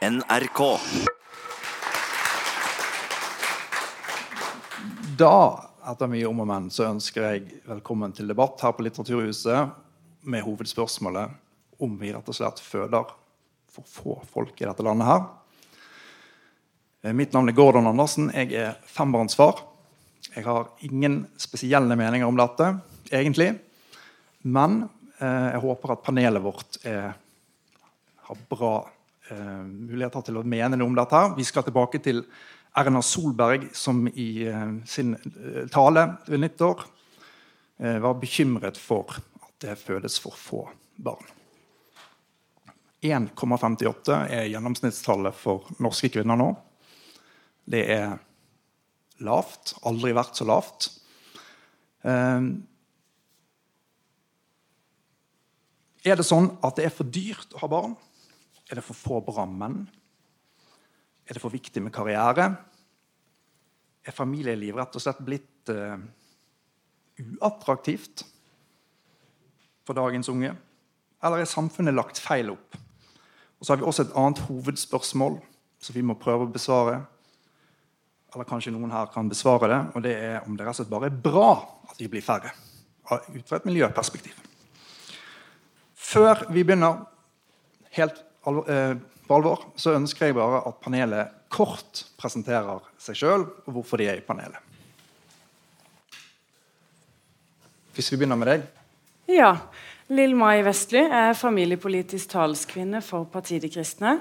NRK. Da, etter mye om og men, så ønsker jeg velkommen til debatt her på Litteraturhuset med hovedspørsmålet om vi rett og slett føder for få folk i dette landet her. Eh, Mitt navn er Gordon Andersen. Jeg er fembarnsfar. Jeg har ingen spesielle meninger om dette, egentlig. Men eh, jeg håper at panelet vårt er, har bra eh, muligheter til å mene noe om dette. Vi skal tilbake til Erna Solberg, som i eh, sin eh, tale ved nyttår eh, var bekymret for at det fødes for få barn. 1,58 er gjennomsnittstallet for norske kvinner nå. Det er lavt. Aldri vært så lavt. Eh, Er det sånn at det er for dyrt å ha barn? Er det for få bra menn? Er det for viktig med karriere? Er familieliv rett og slett blitt uh, uattraktivt for dagens unge? Eller er samfunnet lagt feil opp? Og så har vi også et annet hovedspørsmål som vi må prøve å besvare. Eller kanskje noen her kan besvare det. Og det er om det rett og slett bare er bra at vi blir færre. Ut fra et miljøperspektiv. Før vi begynner helt på alvor, så ønsker jeg bare at panelet kort presenterer seg sjøl og hvorfor de er i panelet. Hvis vi begynner med deg. Ja. Lill Mai Vestly er familiepolitisk talskvinne for Partiet De Kristne.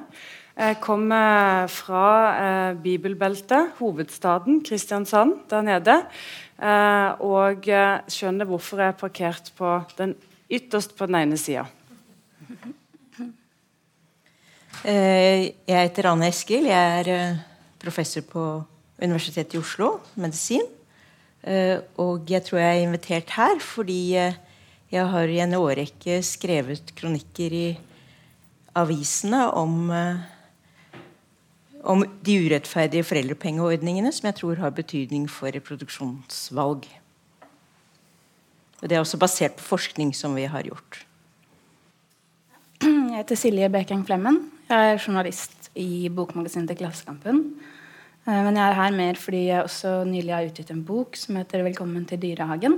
Jeg kommer fra eh, bibelbeltet, hovedstaden Kristiansand, der nede. Eh, og eh, skjønner hvorfor jeg er parkert på den ytterst på den ene sida. Eh, Jeg heter Anne Eskil. Jeg er eh, professor på Universitetet i Oslo, medisin. Eh, Og jeg tror jeg er invitert her fordi jeg har i en årrekke skrevet kronikker i avisene om, om de urettferdige foreldrepengeordningene som jeg tror har betydning for reproduksjonsvalg. Og Det er også basert på forskning som vi har gjort. Jeg heter Silje Bekeng Flemmen. Jeg er journalist i bokmagasinet til Klassekampen. Eh, Men jeg er her mer fordi jeg også nylig har utgitt en bok som heter 'Velkommen til dyrehagen'.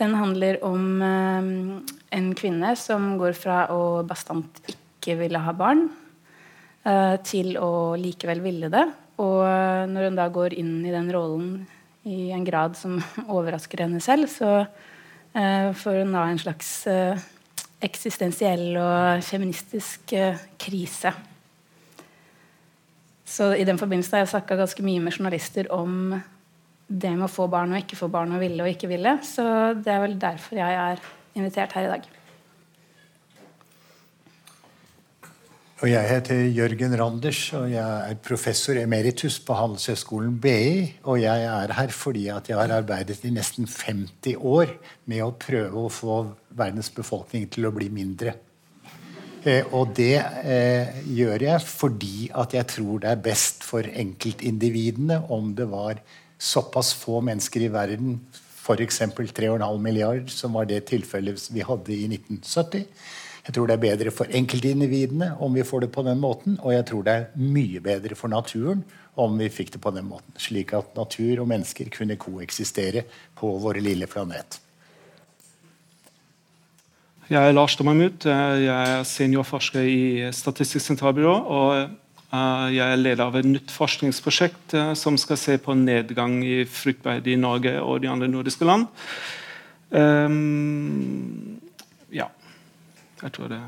Den handler om eh, en kvinne som går fra å bastant ikke ville ha barn, eh, til å likevel ville det. Og når hun da går inn i den rollen i en grad som overrasker henne selv, så får hun da en slags eksistensiell og feministisk eh, krise. Så i den forbindelse har jeg snakka ganske mye med journalister om det med å få barn og ikke få barn og ville og ikke ville. Så det er vel derfor jeg er invitert her i dag. Og jeg heter Jørgen Randers, og jeg er professor emeritus på Handelshøyskolen BI. Og jeg er her fordi at jeg har arbeidet i nesten 50 år med å prøve å få verdens befolkning til å bli mindre. Eh, og det eh, gjør jeg fordi at jeg tror det er best for enkeltindividene om det var såpass få mennesker i verden, f.eks. 3,5 milliard, som var det tilfellet vi hadde i 1970. Jeg tror det er bedre for enkeltindividene om vi får det på den måten. Og jeg tror det er mye bedre for naturen om vi fikk det på den måten. Slik at natur og mennesker kunne koeksistere på vår lille planet. Jeg er Lars Dommermut. Jeg er seniorforsker i Statistisk sentralbyrå. Og eh, jeg er leder av et nytt forskningsprosjekt eh, som skal se på nedgang i fruktbeite i Norge og de andre nordiske land. Um, ja. Jeg tror det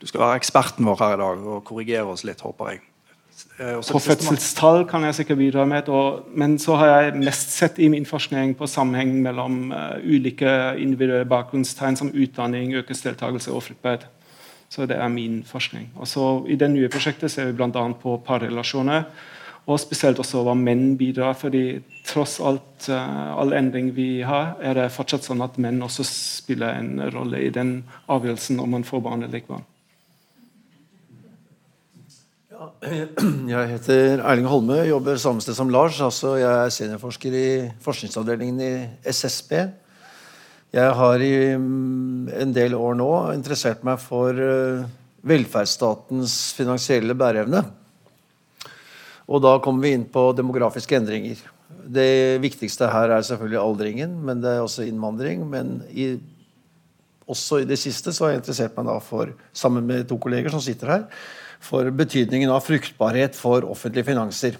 Du skal være eksperten vår her i dag og korrigere oss litt, håper jeg. Eh, På fødselstall kan jeg sikkert bidra med, og, men så har jeg mest sett i min forskning på sammenheng mellom uh, ulike individuelle bakgrunnstegn som utdanning, yrkesdeltakelse og fruktbarhet. Så det er min forskning. Og så I det nye prosjektet ser vi bl.a. på parrelasjoner, og spesielt også hva menn bidrar. fordi tross alt, uh, all endring vi har, er det fortsatt sånn at menn også spiller en rolle i den avgjørelsen om man får barn eller ikke barn. Jeg heter Erling Holmø, jobber samme sted som Lars. altså Jeg er seniorforsker i forskningsavdelingen i SSB. Jeg har i mm, en del år nå interessert meg for eh, velferdsstatens finansielle bæreevne. Og da kommer vi inn på demografiske endringer. Det viktigste her er selvfølgelig aldringen, men det er også innvandring. Men i, også i det siste så har jeg interessert meg da for, sammen med to kolleger som sitter her, for betydningen av fruktbarhet for offentlige finanser.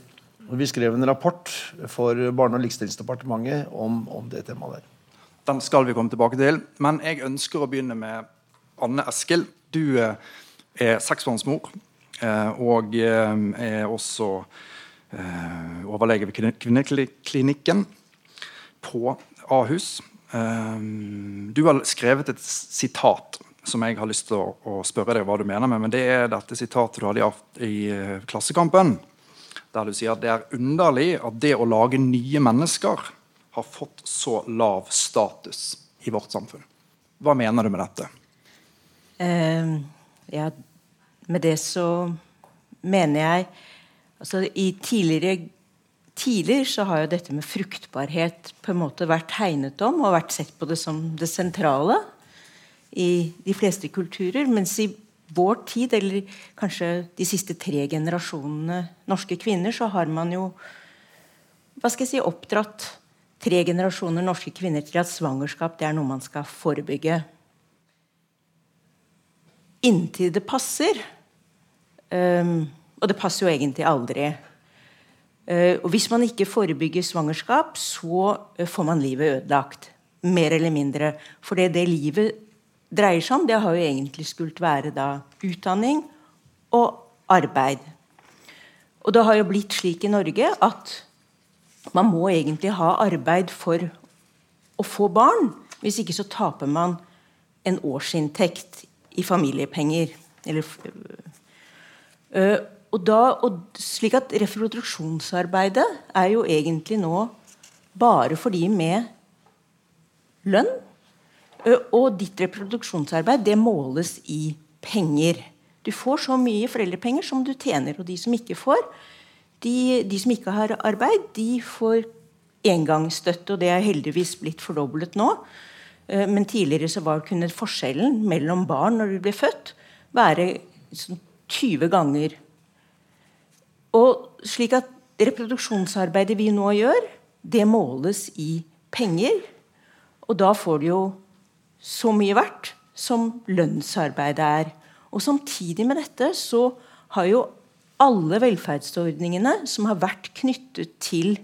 Vi skrev en rapport for Barne- og likestillingsdepartementet om, om det temaet der. Den skal vi komme tilbake til. Men jeg ønsker å begynne med Anne Eskil. Du eh, er seksbarnsmor eh, og eh, er også overlege ved kvinneklinikken på Ahus. Du har skrevet et sitat som jeg har lyst til å, å spørre deg hva du mener med. Men det er dette sitatet du hadde i, i Klassekampen. Der du sier at det er underlig at det å lage nye mennesker har fått så lav status i vårt samfunn. Hva mener du med dette? Uh, ja, med det så mener jeg altså i tidligere Tidligere så har jo dette med fruktbarhet på en måte vært hegnet om og vært sett på det som det sentrale i de fleste kulturer. Mens i vår tid, eller kanskje de siste tre generasjonene norske kvinner, så har man jo hva skal jeg si, oppdratt tre generasjoner norske kvinner til at svangerskap det er noe man skal forebygge. Inntil det passer. Um, og det passer jo egentlig aldri. Uh, og hvis man ikke forebygger svangerskap, så uh, får man livet ødelagt. Mer eller mindre. For det livet dreier seg om, det har jo egentlig skult være da utdanning og arbeid. Og det har jo blitt slik i Norge at man må egentlig ha arbeid for å få barn. Hvis ikke så taper man en årsinntekt i familiepenger. Eller, øh, og da, og slik at reproduksjonsarbeidet er jo egentlig nå bare for de med lønn. Og ditt reproduksjonsarbeid det måles i penger. Du får så mye foreldrepenger som du tjener. Og de som ikke får, de, de, som ikke har arbeid, de får engangsstøtte, og det er heldigvis blitt fordoblet nå. Eh, men tidligere så var kunne forskjellen mellom barn når de ble født, være 20 sånn ganger. Og slik at reproduksjonsarbeidet vi nå gjør, det måles i penger. Og da får du jo så mye verdt som lønnsarbeidet er. Og samtidig med dette så har jo alle velferdsordningene som har vært knyttet til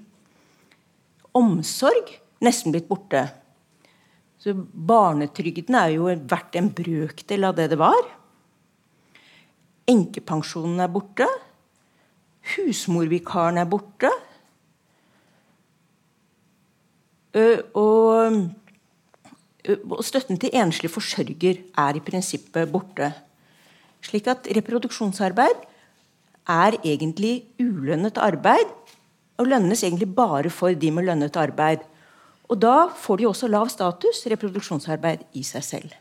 omsorg, nesten blitt borte. Så Barnetrygden er jo verdt en brøkdel av det det var. Enkepensjonen er borte. Husmorvikaren er borte. Og, støtten til enslig forsørger er i prinsippet borte. Slik at reproduksjonsarbeid er egentlig ulønnet arbeid. Og lønnes egentlig bare for de med lønnet arbeid. Og da får de også lav status, reproduksjonsarbeid i seg selv.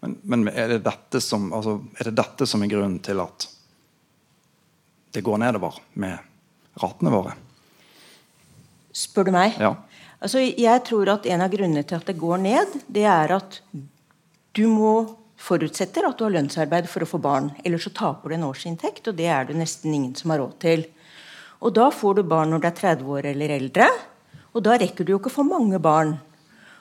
Men, men er, det dette som, altså, er det dette som er grunnen til at det går nedover med ratene våre? Spør du meg? Ja. Altså, jeg tror at en av grunnene til at det går ned, det er at du må forutsetter at du har lønnsarbeid for å få barn. Ellers så taper du en årsinntekt, og det er det nesten ingen som har råd til. Og da får du barn når du er 30 år eller eldre, og da rekker du jo ikke å få mange barn.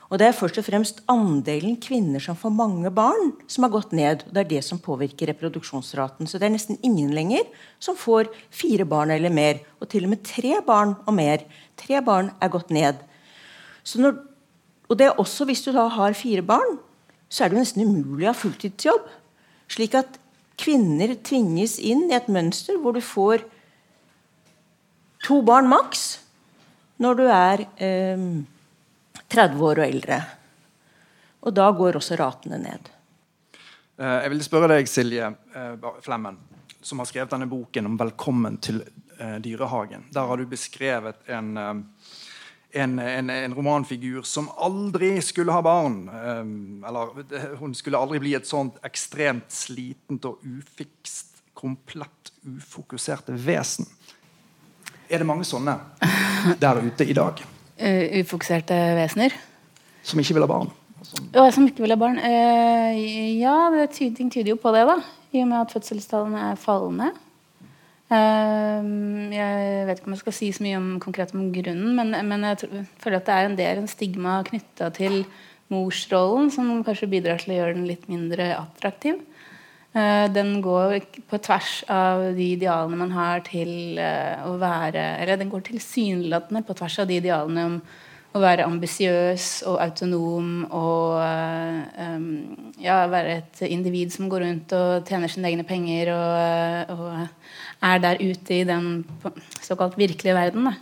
Og det er først og fremst andelen kvinner som får mange barn, som har gått ned. og Det er det som påvirker reproduksjonsraten. Så det er nesten ingen lenger som får fire barn eller mer. Og til og med tre barn og mer. Tre barn er gått ned. Når, og det er også hvis du da har fire barn, så er det jo nesten umulig å ha fulltidsjobb. Slik at kvinner tvinges inn i et mønster hvor du får to barn maks når du er eh, 30 år og eldre. Og da går også ratene ned. Eh, jeg vil spørre deg, Silje eh, Flemmen, som har skrevet denne boken om 'Velkommen til eh, dyrehagen'. Der har du beskrevet en en, en, en, romanfigur som aldri skulle ha barn. Eller hun skulle aldri bli et sånt ekstremt slitent og ufikst, komplett ufokuserte vesen. Er det mange sånne der ute i dag? Uh, ufokuserte vesener? Som ikke vil ha barn? Som, jeg som ikke vil ha barn? Uh, ja, det ting tyder jo på det, da. I og med at fødselstallene er fallende. Eh, jeg vet ikke om jeg skal si så mye om, konkret om grunnen, men, men jeg føler at det er en del en stigma knytta til morsrollen som kanskje bidrar til å gjøre den litt mindre attraktiv. Eh, den går på tvers av de idealene man har til eh, å være Eller den går tilsynelatende på tvers av de idealene om å være ambisiøs og autonom og um, ja, være et individ som går rundt og tjener sine egne penger og, og er der ute i den såkalt virkelige verden. Da.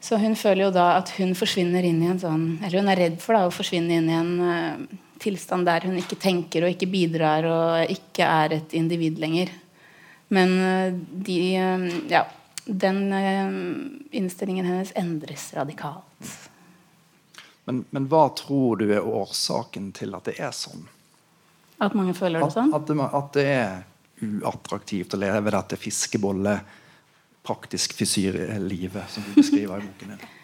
Så hun føler jo da at hun forsvinner inn i en sånn Eller hun er redd for da, å forsvinne inn i en uh, tilstand der hun ikke tenker og ikke bidrar og ikke er et individ lenger. Men uh, de uh, Ja den eh, innstillingen hennes endres radikalt. Men, men, hva tror du er årsaken til at det er sånn? At mange føler det sånn? At, at, det, at det er uattraktivt å leve dette fiskebolle, praktisk fysyrlivet som du beskriver i boken din?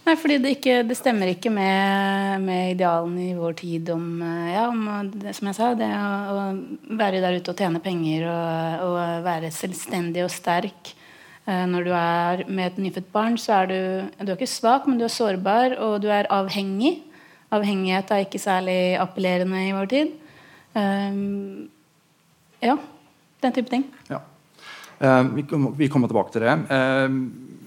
Nei, fordi det, ikke, det stemmer ikke med, med, idealene i vår tid om, eh, ja, om det, som jeg sa, det å, å, være der ute og tjene penger og, og være selvstendig og sterk. Eh, når du er med et nyfødt barn, så er du, du er ikke svak, men du er sårbar, og du er avhengig. Avhengighet er ikke særlig appellerende i vår tid. Um, ja. Den type ting. Ja. Uh, vi, kommer tilbake til det.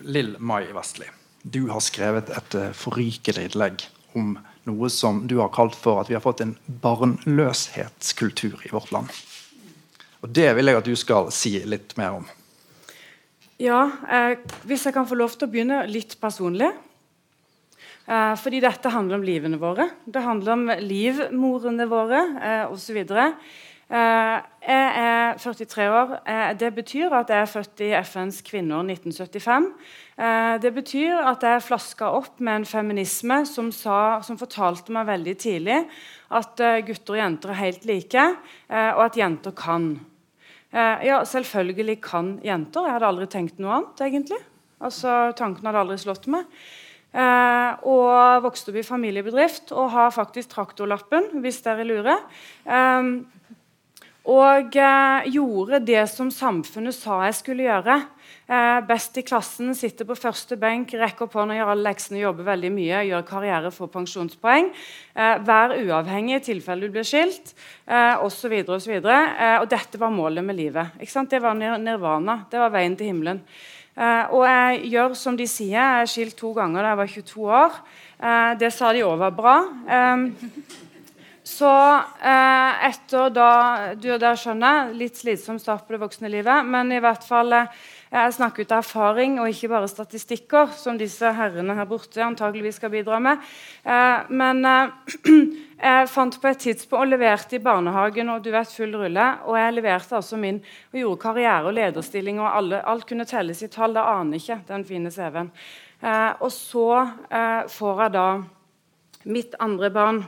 Lill Mai Vestli, du har skrevet et forrykende innlegg om noe som du har kalt for at vi har fått en barnløshetskultur i vårt land. Og Det vil jeg at du skal si litt mer om. Ja, eh, hvis jeg kan få lov til å begynne litt personlig. Eh, fordi dette handler om livene våre. Det handler om livmorene våre eh, osv. Eh, jeg er 43 år. Eh, det betyr at jeg er født i FNs kvinneår 1975. Eh, det betyr at jeg flaska opp med en feminisme som, sa, som fortalte meg veldig tidlig at eh, gutter og jenter er helt like, og at jenter kan. Eh, ja, selvfølgelig kan jenter. Jeg hadde aldri tenkt noe annet, egentlig. Altså, Tanken hadde aldri slått meg. Eh, og vokste opp i familiebedrift og har faktisk traktorlappen, hvis dere lurer. Eh, og eh, gjorde det som samfunnet sa jeg skulle gjøre. Eh, best i klassen, sitter på første benk, rekker opp hånda, gjør alle leksene, jobber veldig mye, gjør karriere, får pensjonspoeng. Eh, vær uavhengig i tilfelle du blir skilt, eh, osv. osv. Eh, og dette var målet med livet. Det var nirvana. Det var veien til himmelen. Eh, og jeg gjør som de sier. Jeg er skilt to ganger da jeg var 22 år. Eh, det sa de òg var bra. Eh, så eh, etter da du og der skjønner, Litt slitsom start på det voksne livet, men i hvert fall eh, jeg snakker ut av erfaring og ikke bare statistikker, som disse herrene her borte antageligvis skal bidra med. Eh, men eh, jeg fant på et tidspunkt og leverte i barnehagen og du vet full rulle. Og jeg leverte altså min og gjorde karriere og lederstilling, og alle, alt kunne telles i tall. Det aner ikke den fine CV-en. Eh, og så eh, får jeg da mitt andre barn.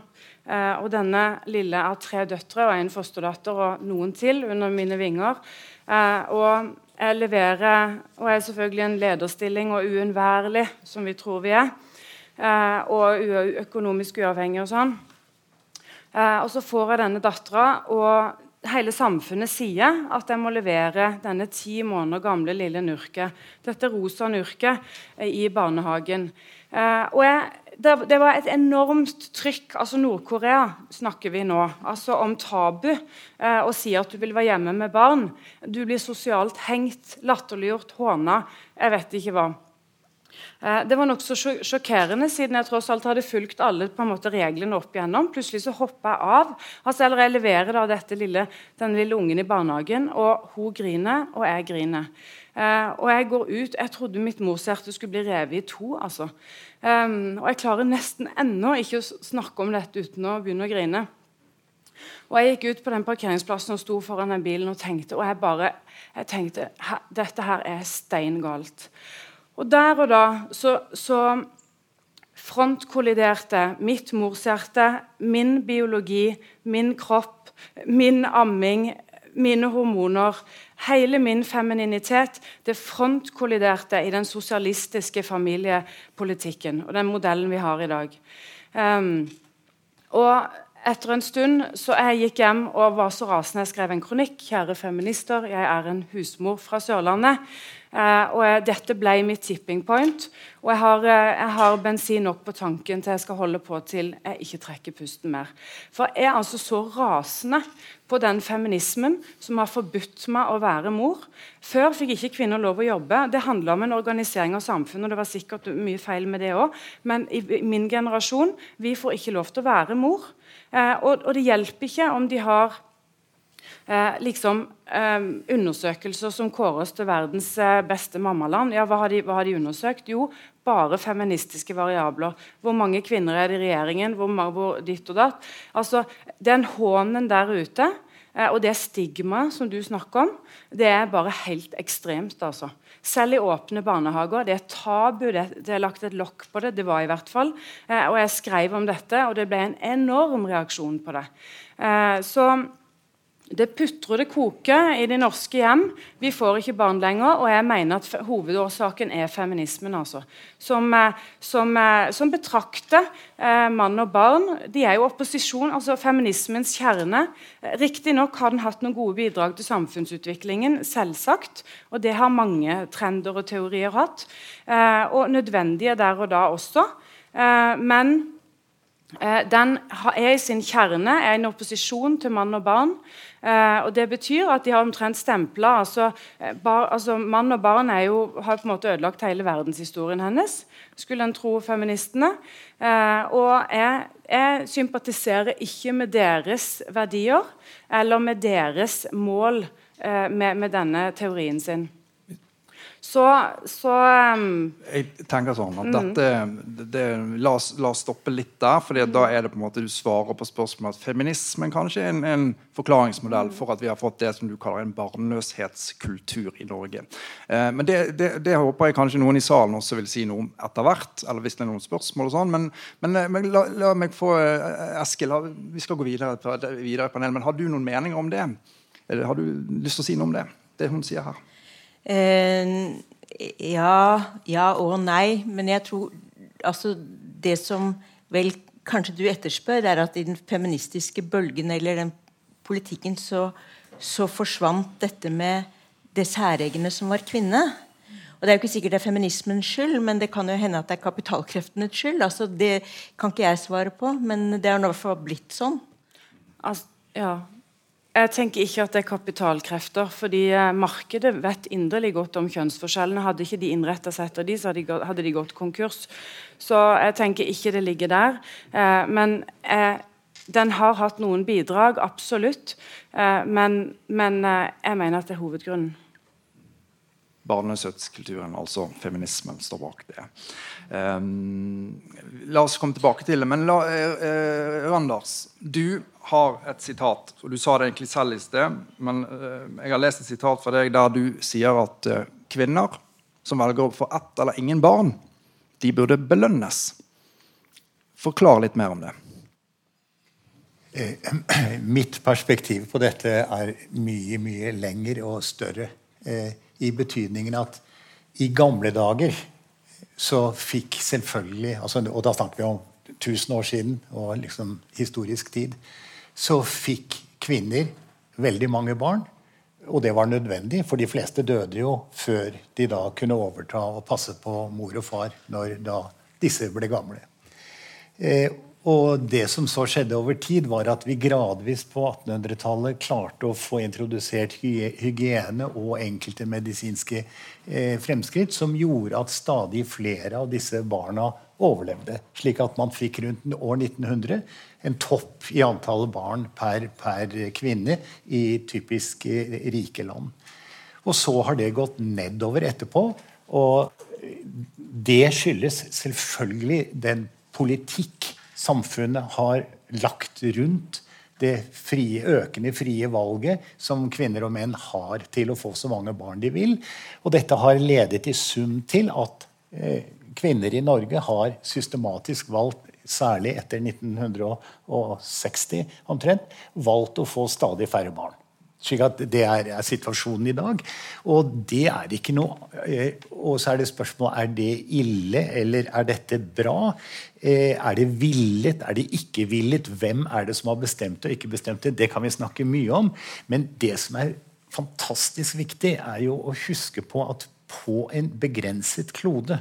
Eh, og denne lille har tre døtre og en fosterdatter og noen til under mine vinger. Eh, og jeg leverer og er selvfølgelig en lederstilling og uunnværlig, som vi tror vi er. Eh, og økonomisk uavhengig og sånn. Og så får jeg denne dattera, og hele samfunnet sier at jeg må levere denne ti måneder gamle lille Nurket, dette rosa Nurket, i barnehagen. Eh, og jeg det, det, var et enormt trykk. altså Nord-Korea snakker vi nå. altså Om tabu. Eh, å si at du vil være hjemme med barn. Du blir sosialt hengt, latterliggjort, håna. Jeg vet ikke hva. Eh, det var nokså sjokkerende, siden jeg tross alt hadde fulgt alle måte reglene opp igjennom. Plutselig så hopper jeg av. Altså, eller Jeg leverer da lille, den lille ungen i barnehagen, og hun griner, og jeg griner. Eh, og jeg går ut Jeg trodde mitt morshjerte skulle bli revet i to. altså. Um, og jeg klarer nesten ennå ikke å snakke om dette uten å begynne å grine. Og Jeg gikk ut på den parkeringsplassen og sto foran den bilen og tenkte og jeg bare, jeg tenkte, dette her er stein galt. Og der og da så, så frontkolliderte mitt morshjerte, min biologi, min kropp, min amming, mine hormoner Hele min femininitet det frontkolliderte i den sosialistiske familiepolitikken og den modellen vi har i dag. Um, og etter en stund så jeg gikk hjem og var så rasende jeg skrev en kronikk. Kjære feminister, jeg er en husmor fra Sørlandet. Eh, og Dette ble mitt tipping point. Og jeg har, eh, jeg har, bensin nok på tanken til jeg skal holde på til jeg ikke trekker pusten mer. For jeg er altså så rasende på den feminismen som har forbudt meg å være mor. Før fikk ikke kvinner lov å jobbe. Det handla om en organisering av samfunnet. og det var sikkert mye feil med det også. Men i min generasjon vi får ikke lov til å være mor. Eh, og, og det hjelper ikke om de har eh, liksom, eh, undersøkelser som kåres til verdens eh, beste mammaland. Ja, hva har, de, hva har, de, undersøkt? Jo, bare feministiske variabler. Hvor mange kvinner er det i regjeringen? Hvor, hvor ditt og datt? Altså, Den hånen der ute eh, og det stigmaet som du snakker om, det er bare helt ekstremt. altså. Selv i åpne barnehager. Det er tabu. Det, det er lagt et lokk på det. Det var i hvert fall. Eh, og jeg skrev om dette, og det ble en enorm reaksjon på det. Eh, så det putrer det koker i de norske hjem. Vi får ikke barn lenger. Og jeg mener at hovedårsaken er feminismen. Altså. Som, eh, som, eh, som betrakter eh, mann og barn De er jo opposisjon. altså Feminismens kjerne. Riktignok har den hatt noen gode bidrag til samfunnsutviklingen, selvsagt. Og det har mange trender og teorier hatt. Eh, og nødvendige der og da også. Eh, men eh, den er i sin kjerne er en opposisjon til mann og barn. Eh, og Det betyr at de har omtrent stempla altså, eh, altså, Mann og barn jo, har på en måte ødelagt hele verdenshistorien hennes, skulle en tro feministene. Eh, og jeg, jeg sympatiserer ikke med deres verdier eller med deres mål med, med denne teorien sin. Så, så um, Jeg tenker sånn at mm. dette det, la, oss, la, oss, stoppe litt der. For mm. da er det på en måte du svarer på spørsmålet at feminismen kanskje er en, en forklaringsmodell mm. for at vi har fått det som du kaller en barnløshetskultur i Norge. Eh, men det, det, det, håper jeg kanskje noen i salen også vil si noe om etter hvert. eller hvis det er noen spørsmål og sånn, Men, men, eh, men la, la, meg få uh, Eskil, vi skal gå videre, videre i panelet, men har du noen meninger om det? Eller har du lyst til å si noe om det? Det hun sier her? Eh, ja, ja og nei. Men jeg tror altså Det som vel kanskje du etterspør, er at i den feministiske bølgen eller den politikken så, så forsvant dette med det særegne som var kvinne. Og Det er jo ikke sikkert det er feminismens skyld, men det kan jo hende at det er kapitalkreftenes skyld. Altså, det kan ikke jeg svare på, men det har i hvert fall blitt sånn. Altså, ja, jeg tenker ikke at det er kapitalkrefter. fordi eh, Markedet vet inderlig godt om kjønnsforskjellene. Hadde ikke de innretta seg etter de, så hadde de, gått konkurs. Så jeg tenker ikke det ligger der. Eh, men eh, den har hatt noen bidrag, absolutt. Men, men jeg mener at det er hovedgrunnen. Barnesøtskulturen, altså feminismen, står bak det. Um, la oss komme tilbake til det. Men la, uh, Randers, du har et sitat, og du sa det egentlig selv i sted, men uh, jeg har lest et sitat fra deg der du sier at uh, kvinner som velger å få ett eller ingen barn, de burde belønnes. Forklar litt mer om det. Eh, mitt perspektiv på dette er mye, mye lengre og større. I betydningen at i gamle dager så fikk selvfølgelig altså, Og da snakker vi om 1000 år siden og liksom historisk tid så fikk kvinner veldig mange barn. Og det var nødvendig, for de fleste døde jo før de da kunne overta og passe på mor og far når da disse ble gamle. Eh, og det som så skjedde over tid, var at vi gradvis på 1800-tallet klarte å få introdusert hygiene og enkelte medisinske eh, fremskritt som gjorde at stadig flere av disse barna overlevde. Slik at man fikk rundt år 1900 en topp i antallet barn per, per kvinne i typisk eh, rike land. Og så har det gått nedover etterpå. Og det skyldes selvfølgelig den politikk samfunnet har lagt rundt det frie, økende frie valget som kvinner og menn har til å få så mange barn de vil. Og dette har ledet i sum til at eh, kvinner i Norge har systematisk valgt, særlig etter 1960 omtrent, valgt å få stadig færre barn. Slik at Det er, er, situasjonen i dag. Og det er ikke noe eh, Og så er det spørsmålet er det ille, eller er dette bra? Eh, er det villet? Er det ikke villet? Hvem er det som har bestemt det og ikke bestemt det? Det kan vi snakke mye om. Men det som er fantastisk viktig, er jo å huske på at på en begrenset klode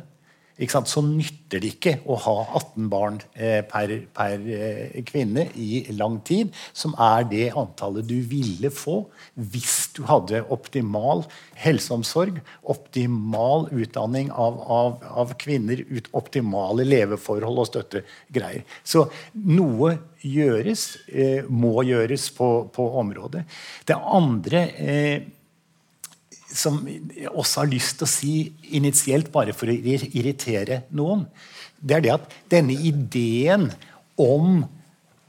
så nytter det ikke å ha 18 barn eh, per, per eh, kvinne i lang tid, som er det antallet du ville få hvis du hadde optimal helseomsorg, optimal utdanning av, av, av kvinner, ut, optimale leveforhold og støttegreier. Så noe gjøres, eh, må gjøres på, på, området. Det andre eh, som jeg også har lyst til å si initielt, bare for å irritere noen, det er det at denne ideen om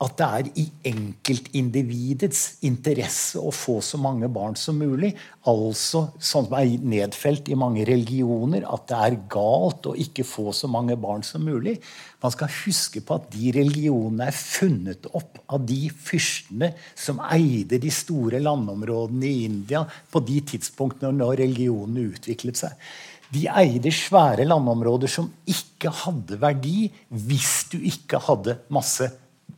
at det er i enkeltindividets interesse å få så mange barn som mulig. Altså, sånn som er nedfelt i mange religioner, at det er galt å ikke få så mange barn som mulig. Man skal huske på at de religionene er funnet opp av de fyrstene som eide de store landområdene i India på de tidspunktene når religionene utviklet seg. De eide svære landområder som ikke hadde verdi hvis du ikke hadde masse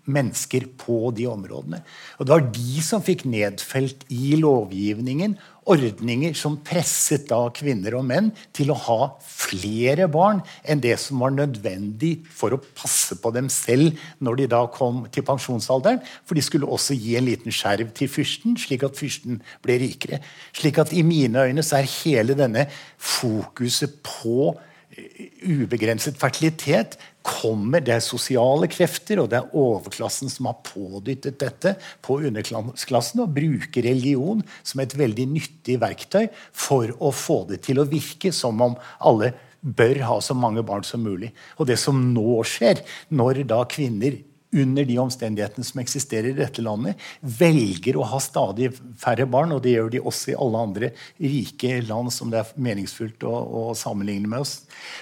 mennesker på de områdene. Og Det var de som fikk nedfelt i lovgivningen ordninger som presset da kvinner og menn til å ha flere barn enn det som var nødvendig for å passe på dem selv når de da kom til pensjonsalderen. For de skulle også gi en liten skjerv til fyrsten, slik at fyrsten ble rikere. Slik at i mine øyne så er hele denne fokuset på ubegrenset fertilitet kommer det er sosiale krefter, og det er overklassen som har pådyttet dette på underklassen, og bruker religion som et veldig nyttig verktøy for å få det til å virke som om alle bør ha så mange barn som mulig. Og det som nå skjer, når da kvinner under de omstendighetene som eksisterer i dette landet, velger å ha stadig færre barn, og det gjør de også i alle andre rike land som det er meningsfullt å, å sammenligne med oss,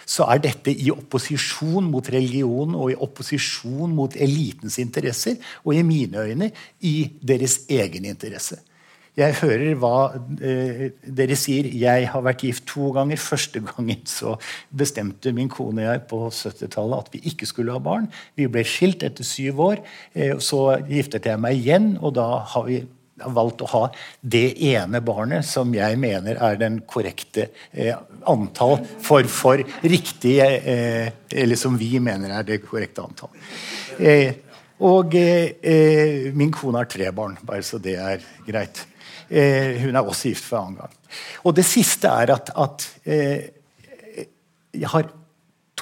så er dette i opposisjon mot religion og i opposisjon mot elitens interesser, og i mine øyne i deres egen interesse. Jeg hører hva eh, dere sier. Jeg har vært gift to ganger. Første gangen så bestemte min kone og jeg på 70-tallet at vi ikke skulle ha barn. Vi ble skilt etter syv år. Eh, så giftet jeg meg igjen, og da har vi valgt å ha det ene barnet som jeg mener er den korrekte eh, antall for, for riktig eh, Eller som vi mener er det korrekte antall. Eh, og eh, min kone har tre barn, bare så det er greit. Eh, hun er også gift for annen gang. Og det siste er at, at eh, jeg har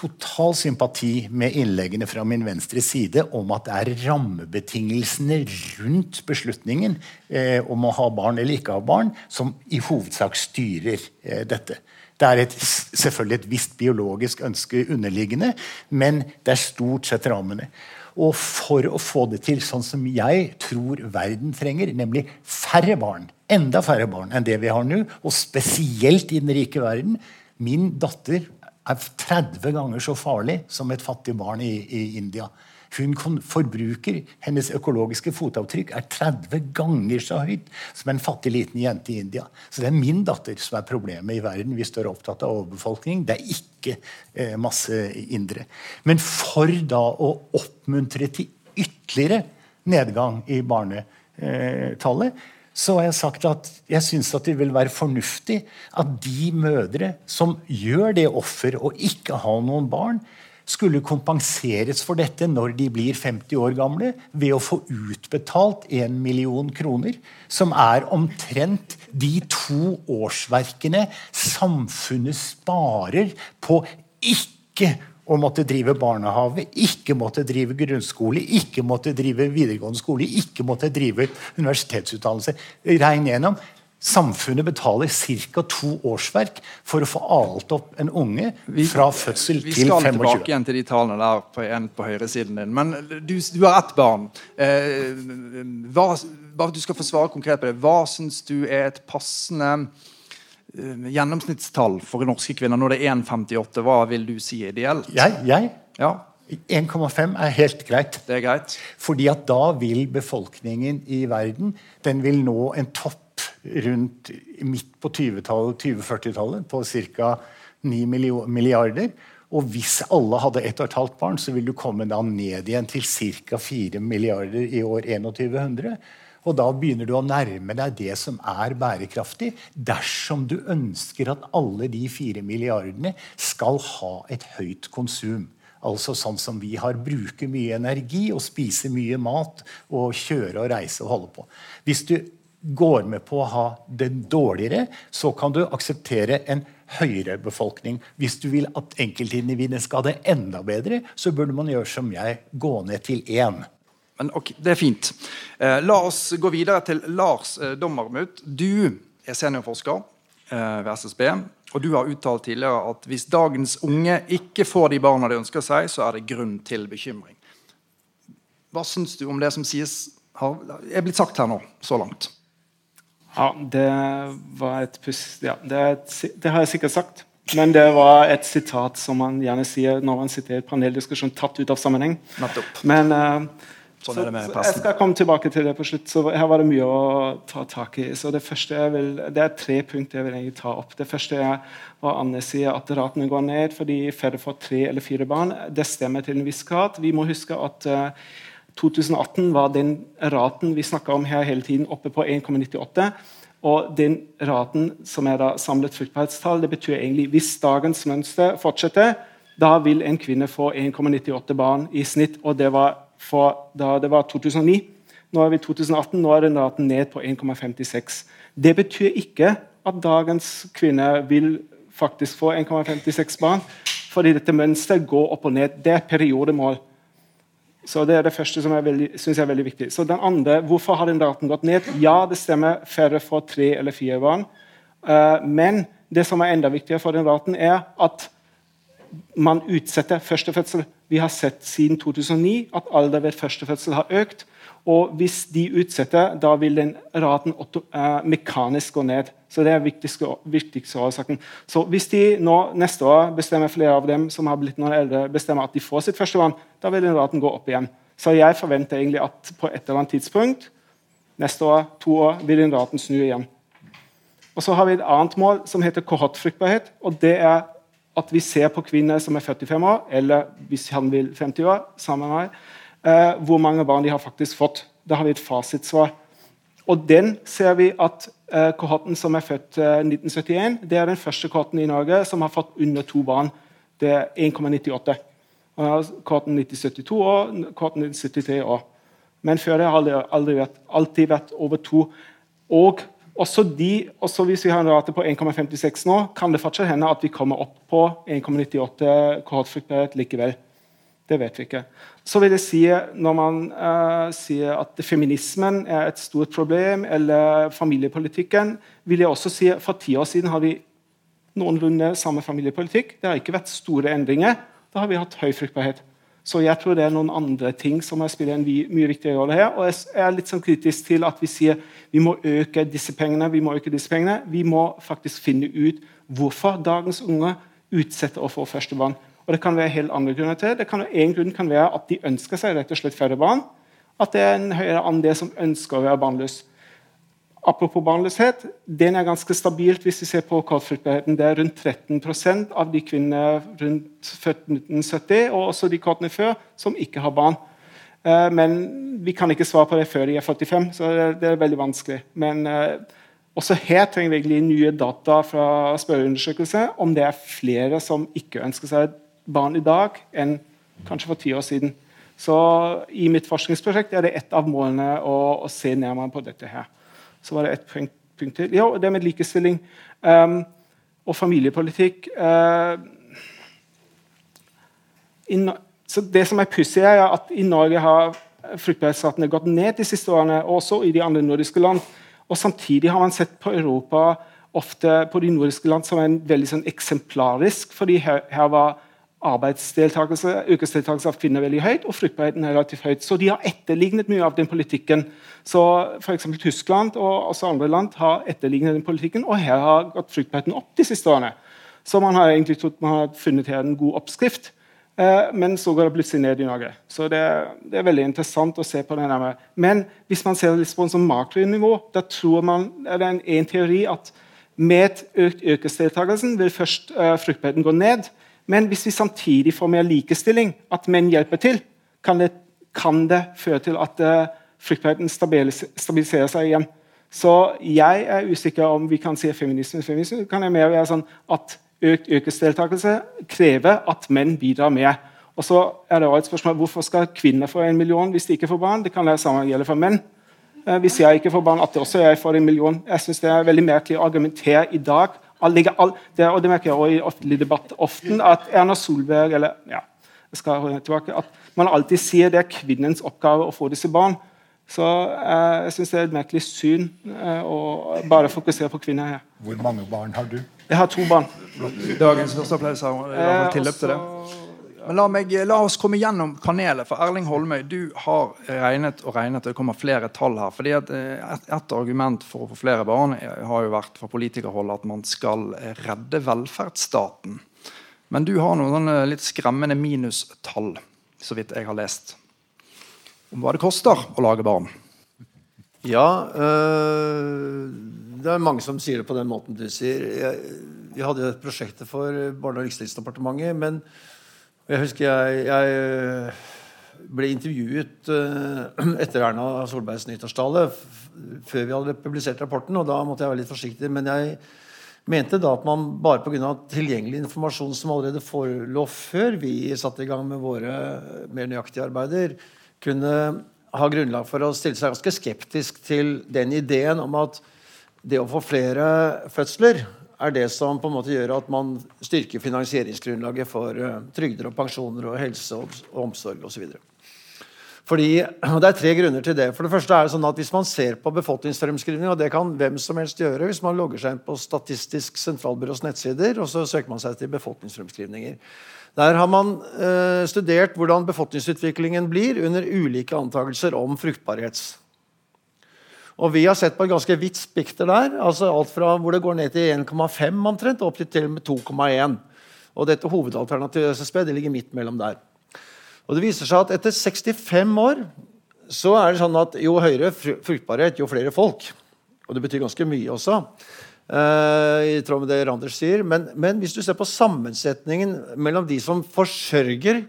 total sympati med innleggene fra min venstre side om at det er rammebetingelsene rundt beslutningen eh, om å ha barn eller ikke ha barn, som i hovedsak styrer eh, dette. Det er et, selvfølgelig et visst biologisk ønske underliggende, men det er stort sett rammene. Og for å få det til sånn som jeg tror verden trenger, nemlig færre barn, enda færre barn enn det vi har nå, og spesielt i den rike verden Min datter er 30 ganger så farlig som et fattig barn i, i India. Hun forbruker, Hennes økologiske fotavtrykk er 30 ganger så høyt som en fattig liten jente i India. Så det er min datter som er problemet i verden hvis står opptatt av overbefolkning. Det er ikke eh, masse indre. Men for da å oppmuntre til ytterligere nedgang i barnetallet, så har jeg sagt at jeg syns det vil være fornuftig at de mødre som gjør det offer å ikke ha noen barn, skulle kompenseres for dette når de blir 50 år gamle, ved å få utbetalt 1 million kroner, som er omtrent de to årsverkene samfunnet sparer på ikke å måtte drive barnehage, ikke måtte drive grunnskole, ikke måtte drive videregående skole, ikke måtte drive universitetsutdannelse. Regn gjennom. Samfunnet betaler ca. to årsverk for å få alt opp en unge fra fødsel til 25. Vi skal tilbake igjen til de tallene der på, på høyresiden din. Men du, du har ett barn. Eh, hva, du skal få svare konkret på det. Hva syns du er et passende eh, gjennomsnittstall for norske kvinner når det er 1,58? Hva vil du si ideelt? Jeg? jeg? Ja. 1,5 er helt greit. Det er greit. Fordi at da vil befolkningen i verden den vil nå en topp opp rundt midt på 2040-tallet på ca. 9 milliarder. Og hvis alle hadde ett og et halvt barn, så vil du komme da ned igjen til ca. 4 milliarder i år 2100. Og da begynner du å nærme deg det som er bærekraftig, dersom du ønsker at alle de fire milliardene skal ha et høyt konsum. Altså sånn som vi har. bruker mye energi og spise mye mat og kjøre og reise og holde på. Hvis du går med på å ha det dårligere, så kan du akseptere en høyere befolkning. Hvis du vil at enkeltindividene skal ha det enda bedre, så burde man gjøre som jeg, gå ned til én. Men ok, Det er fint. Eh, la oss gå videre til Lars eh, Dommermuth. Du er seniorforsker eh, ved SSB. Og du har uttalt tidligere at hvis dagens unge ikke får de barna de ønsker seg, så er det grunn til bekymring. Hva syns du om det som sies har, er blitt sagt her nå, så langt? Ja, det var et pust... Ja, det, det, har jeg sikkert sagt. Men det var et sitat som man gjerne sier når man sitter i et paneldiskusjon tatt ut av sammenheng. Men uh, Sånn så, jeg skal komme tilbake til det på slutt. så Her var det mye å ta tak i. så Det første jeg vil, det er tre punkter jeg vil egentlig ta opp. Det første er hva Anne sier, at ratene går ned fordi færre får tre eller fire barn. Det stemmer til en viss grad. Vi må huske at uh, 2018 var den raten vi snakka om her hele tiden, oppe på 1,98. Og den raten som er da samlet fruktbarhetstall, det betyr egentlig hvis dagens mønster fortsetter, da vil en kvinne få 1,98 barn i snitt. og det var for da det var 2009. Nå er vi 2018, nå er den raten ned på 1,56. Det betyr ikke at dagens kvinne vil faktisk få 1,56 barn. Fordi dette mønsteret går opp og ned. Det er periodemål. Så Det er det første som synes er veldig viktig. Så den andre, Hvorfor har den raten gått ned? Ja, det stemmer. Færre får tre eller fire barn. Uh, men det som er enda viktigere for den raten, er at man utsetter førstefødsel. Vi har sett siden 2009 at alder ved førstefødsel har økt. Og hvis de utsetter, da vil den raten uh, mekanisk gå ned. Så det er viktigste, viktigste årsaken. Så hvis de nå neste år bestemmer flere av dem som har blitt noen eldre, bestemmer at de får sitt første barn, da vil den raten gå opp igjen. Så jeg forventer egentlig at på et eller annet tidspunkt, neste år, to år, vil den raten snu igjen. Og så har vi et annet mål som heter kohortfruktbarhet. og det er at vi ser på kvinner som er 45 år, eller hvis han vil 50 år, sammen med meg, eh, hvor mange barn de har faktisk fått. Da har vi et fasitsvar. Og den ser vi at eh, kohorten som er født eh, 1971, det er den første kohorten i Norge som har fått under to barn. Det er 1,98. Kohorten 1972 og kohorten 1973 òg. Men før det har det aldri vært, alltid vært over to. Og også, de, også hvis vi har en rate på 1,56 nå, kan det fortsatt hende at vi kommer opp på 1,98 kohortfruktbarhet likevel. Det vet vi ikke. Så vil jeg si, Når man uh, sier at feminismen er et stort problem, eller familiepolitikken, vil jeg også si at for ti år siden har vi noenlunde samme familiepolitikk. Det har ikke vært store endringer. Da har vi hatt høy fruktbarhet. Så jeg tror det er noen andre ting som spiller en mye viktigere rolle her. Og jeg er litt sånn kritisk til at vi sier vi må øke disse pengene. Vi må øke disse pengene. Vi må faktisk finne ut hvorfor dagens unge utsetter å få første barn. Og Det kan være helt andre grunner til det. Kan, en grunn kan være at de ønsker seg rett og slett færre barn. At det er en høyere andel som ønsker å være barnløs. Apropos barnløshet, den er ganske stabilt hvis vi ser på kortfruktbarheten. Det er rundt 13% av de kvinnene rundt 1970 og også de kortene før som ikke har barn. Eh, men vi kan ikke svare på det før de er 45, så det er veldig vanskelig. Men eh, også her trenger vi egentlig nye data fra spørreundersøkelser om det er flere som ikke ønsker seg barn i dag enn kanskje for ti år siden. Så I mitt forskningsprosjekt er det et av målene å, å se nærmere på dette. her. Så var det ett punkt, punkt, til. Jo, det med likestilling um, og familiepolitikk. Uh, in, så Det som er pussig, er at i Norge har fruktbarhetsratene gått ned de siste årene, også i de andre nordiske land. Og Samtidig har man sett på Europa ofte på de nordiske land som en veldig sånn eksemplarisk. fordi her, her var arbeidsdeltakelse, yrkesdeltakelse av kvinner veldig høyt, og fruktbarheten er relativt høyt. Så de har etterlignet mye av den politikken. Så F.eks. Tyskland og også andre land har etterlignet den politikken, og her har gått fruktbarheten opp de siste årene. Så man har egentlig trodd man har funnet her en god oppskrift. Eh, men så går det plutselig ned i Norge. Så det, det er veldig interessant å se på det nærmere. Men hvis man ser det på en sånn makronivå, da tror man, er det en, en teori at med økt yrkesdeltakelse vil først eh, fruktbarheten gå ned. Men hvis vi samtidig får mer likestilling, at menn hjelper til, kan det, kan det føre til at uh, fryktbarheten stabiliserer seg igjen. Så jeg er usikker om vi kan si feminisme. Feminisme kan jeg mer være sånn at økt yrkesdeltakelse krever at menn bidrar mer. Og så er det også et spørsmål Hvorfor skal kvinner få en million hvis de ikke får barn? Det kan være samme gjelde for menn. Eh, hvis jeg ikke får barn, at det også jeg får en million. Jeg synes Det er veldig merkelig å argumentere i dag all, det, og det merker jeg også i offentlig debatt ofte, at Erna Solberg eller, ja, jeg skal tilbake, at man alltid sier det er kvinnens oppgave å få disse barn. Så eh, jeg syns det er et merkelig syn eh, å bare fokusere på kvinner her. Hvor mange barn har du? Jeg har to barn. Dagens første applaus har eh, tilløp til det. Men la, meg, la, oss komme gjennom panelet. For Erling Holmøy, du har regnet og regnet, og det kommer flere tall her. fordi at eh, et, et, argument for å få flere barn har jo vært fra politikerhold at man skal redde velferdsstaten. Men du har noen litt skremmende minustall, så vidt jeg har lest, om hva det koster å lage barn. Ja, øh, det er mange som sier det på den måten du sier. Jeg, vi hadde jo et prosjekt for Barne- og likestillingsdepartementet. Men jeg husker jeg, jeg øh, ble intervjuet uh, etter Erna Solbergs nyttårstale før vi hadde publisert rapporten, og da måtte jeg være litt forsiktig. Men jeg mente da at man bare pga. tilgjengelig informasjon som allerede forelå før vi satte i gang med våre mer nøyaktige arbeider, kunne ha grunnlag for å stille seg ganske skeptisk til den ideen om at det å få flere fødsler er det som på en måte gjør at man styrker finansieringsgrunnlaget for uh, trygder og pensjoner og helse og omsorg osv. Fordi, og Det er tre grunner til det. For det første er det sånn at Hvis man ser på befolkningsstrømskrivning, og det kan hvem som helst gjøre hvis man logger seg inn på Statistisk sentralbyrås nettsider og så søker man seg til befolkningsstrømskrivninger. Der har man eh, studert hvordan befolkningsutviklingen blir under ulike antakelser om fruktbarhets og vi har sett på et ganske vidt spekter der. altså Alt fra hvor det går ned til 1,5 omtrent, opp til til og med 2,1. Og dette hovedalternativet SSB det ligger midt mellom der. Og det viser seg at etter 65 år så er det sånn at jo høyere fruktbarhet, jo flere folk. Og det betyr ganske mye også. Uh, I tråd med det Randers sier. Men, men, hvis du ser på sammensetningen mellom de som forsørger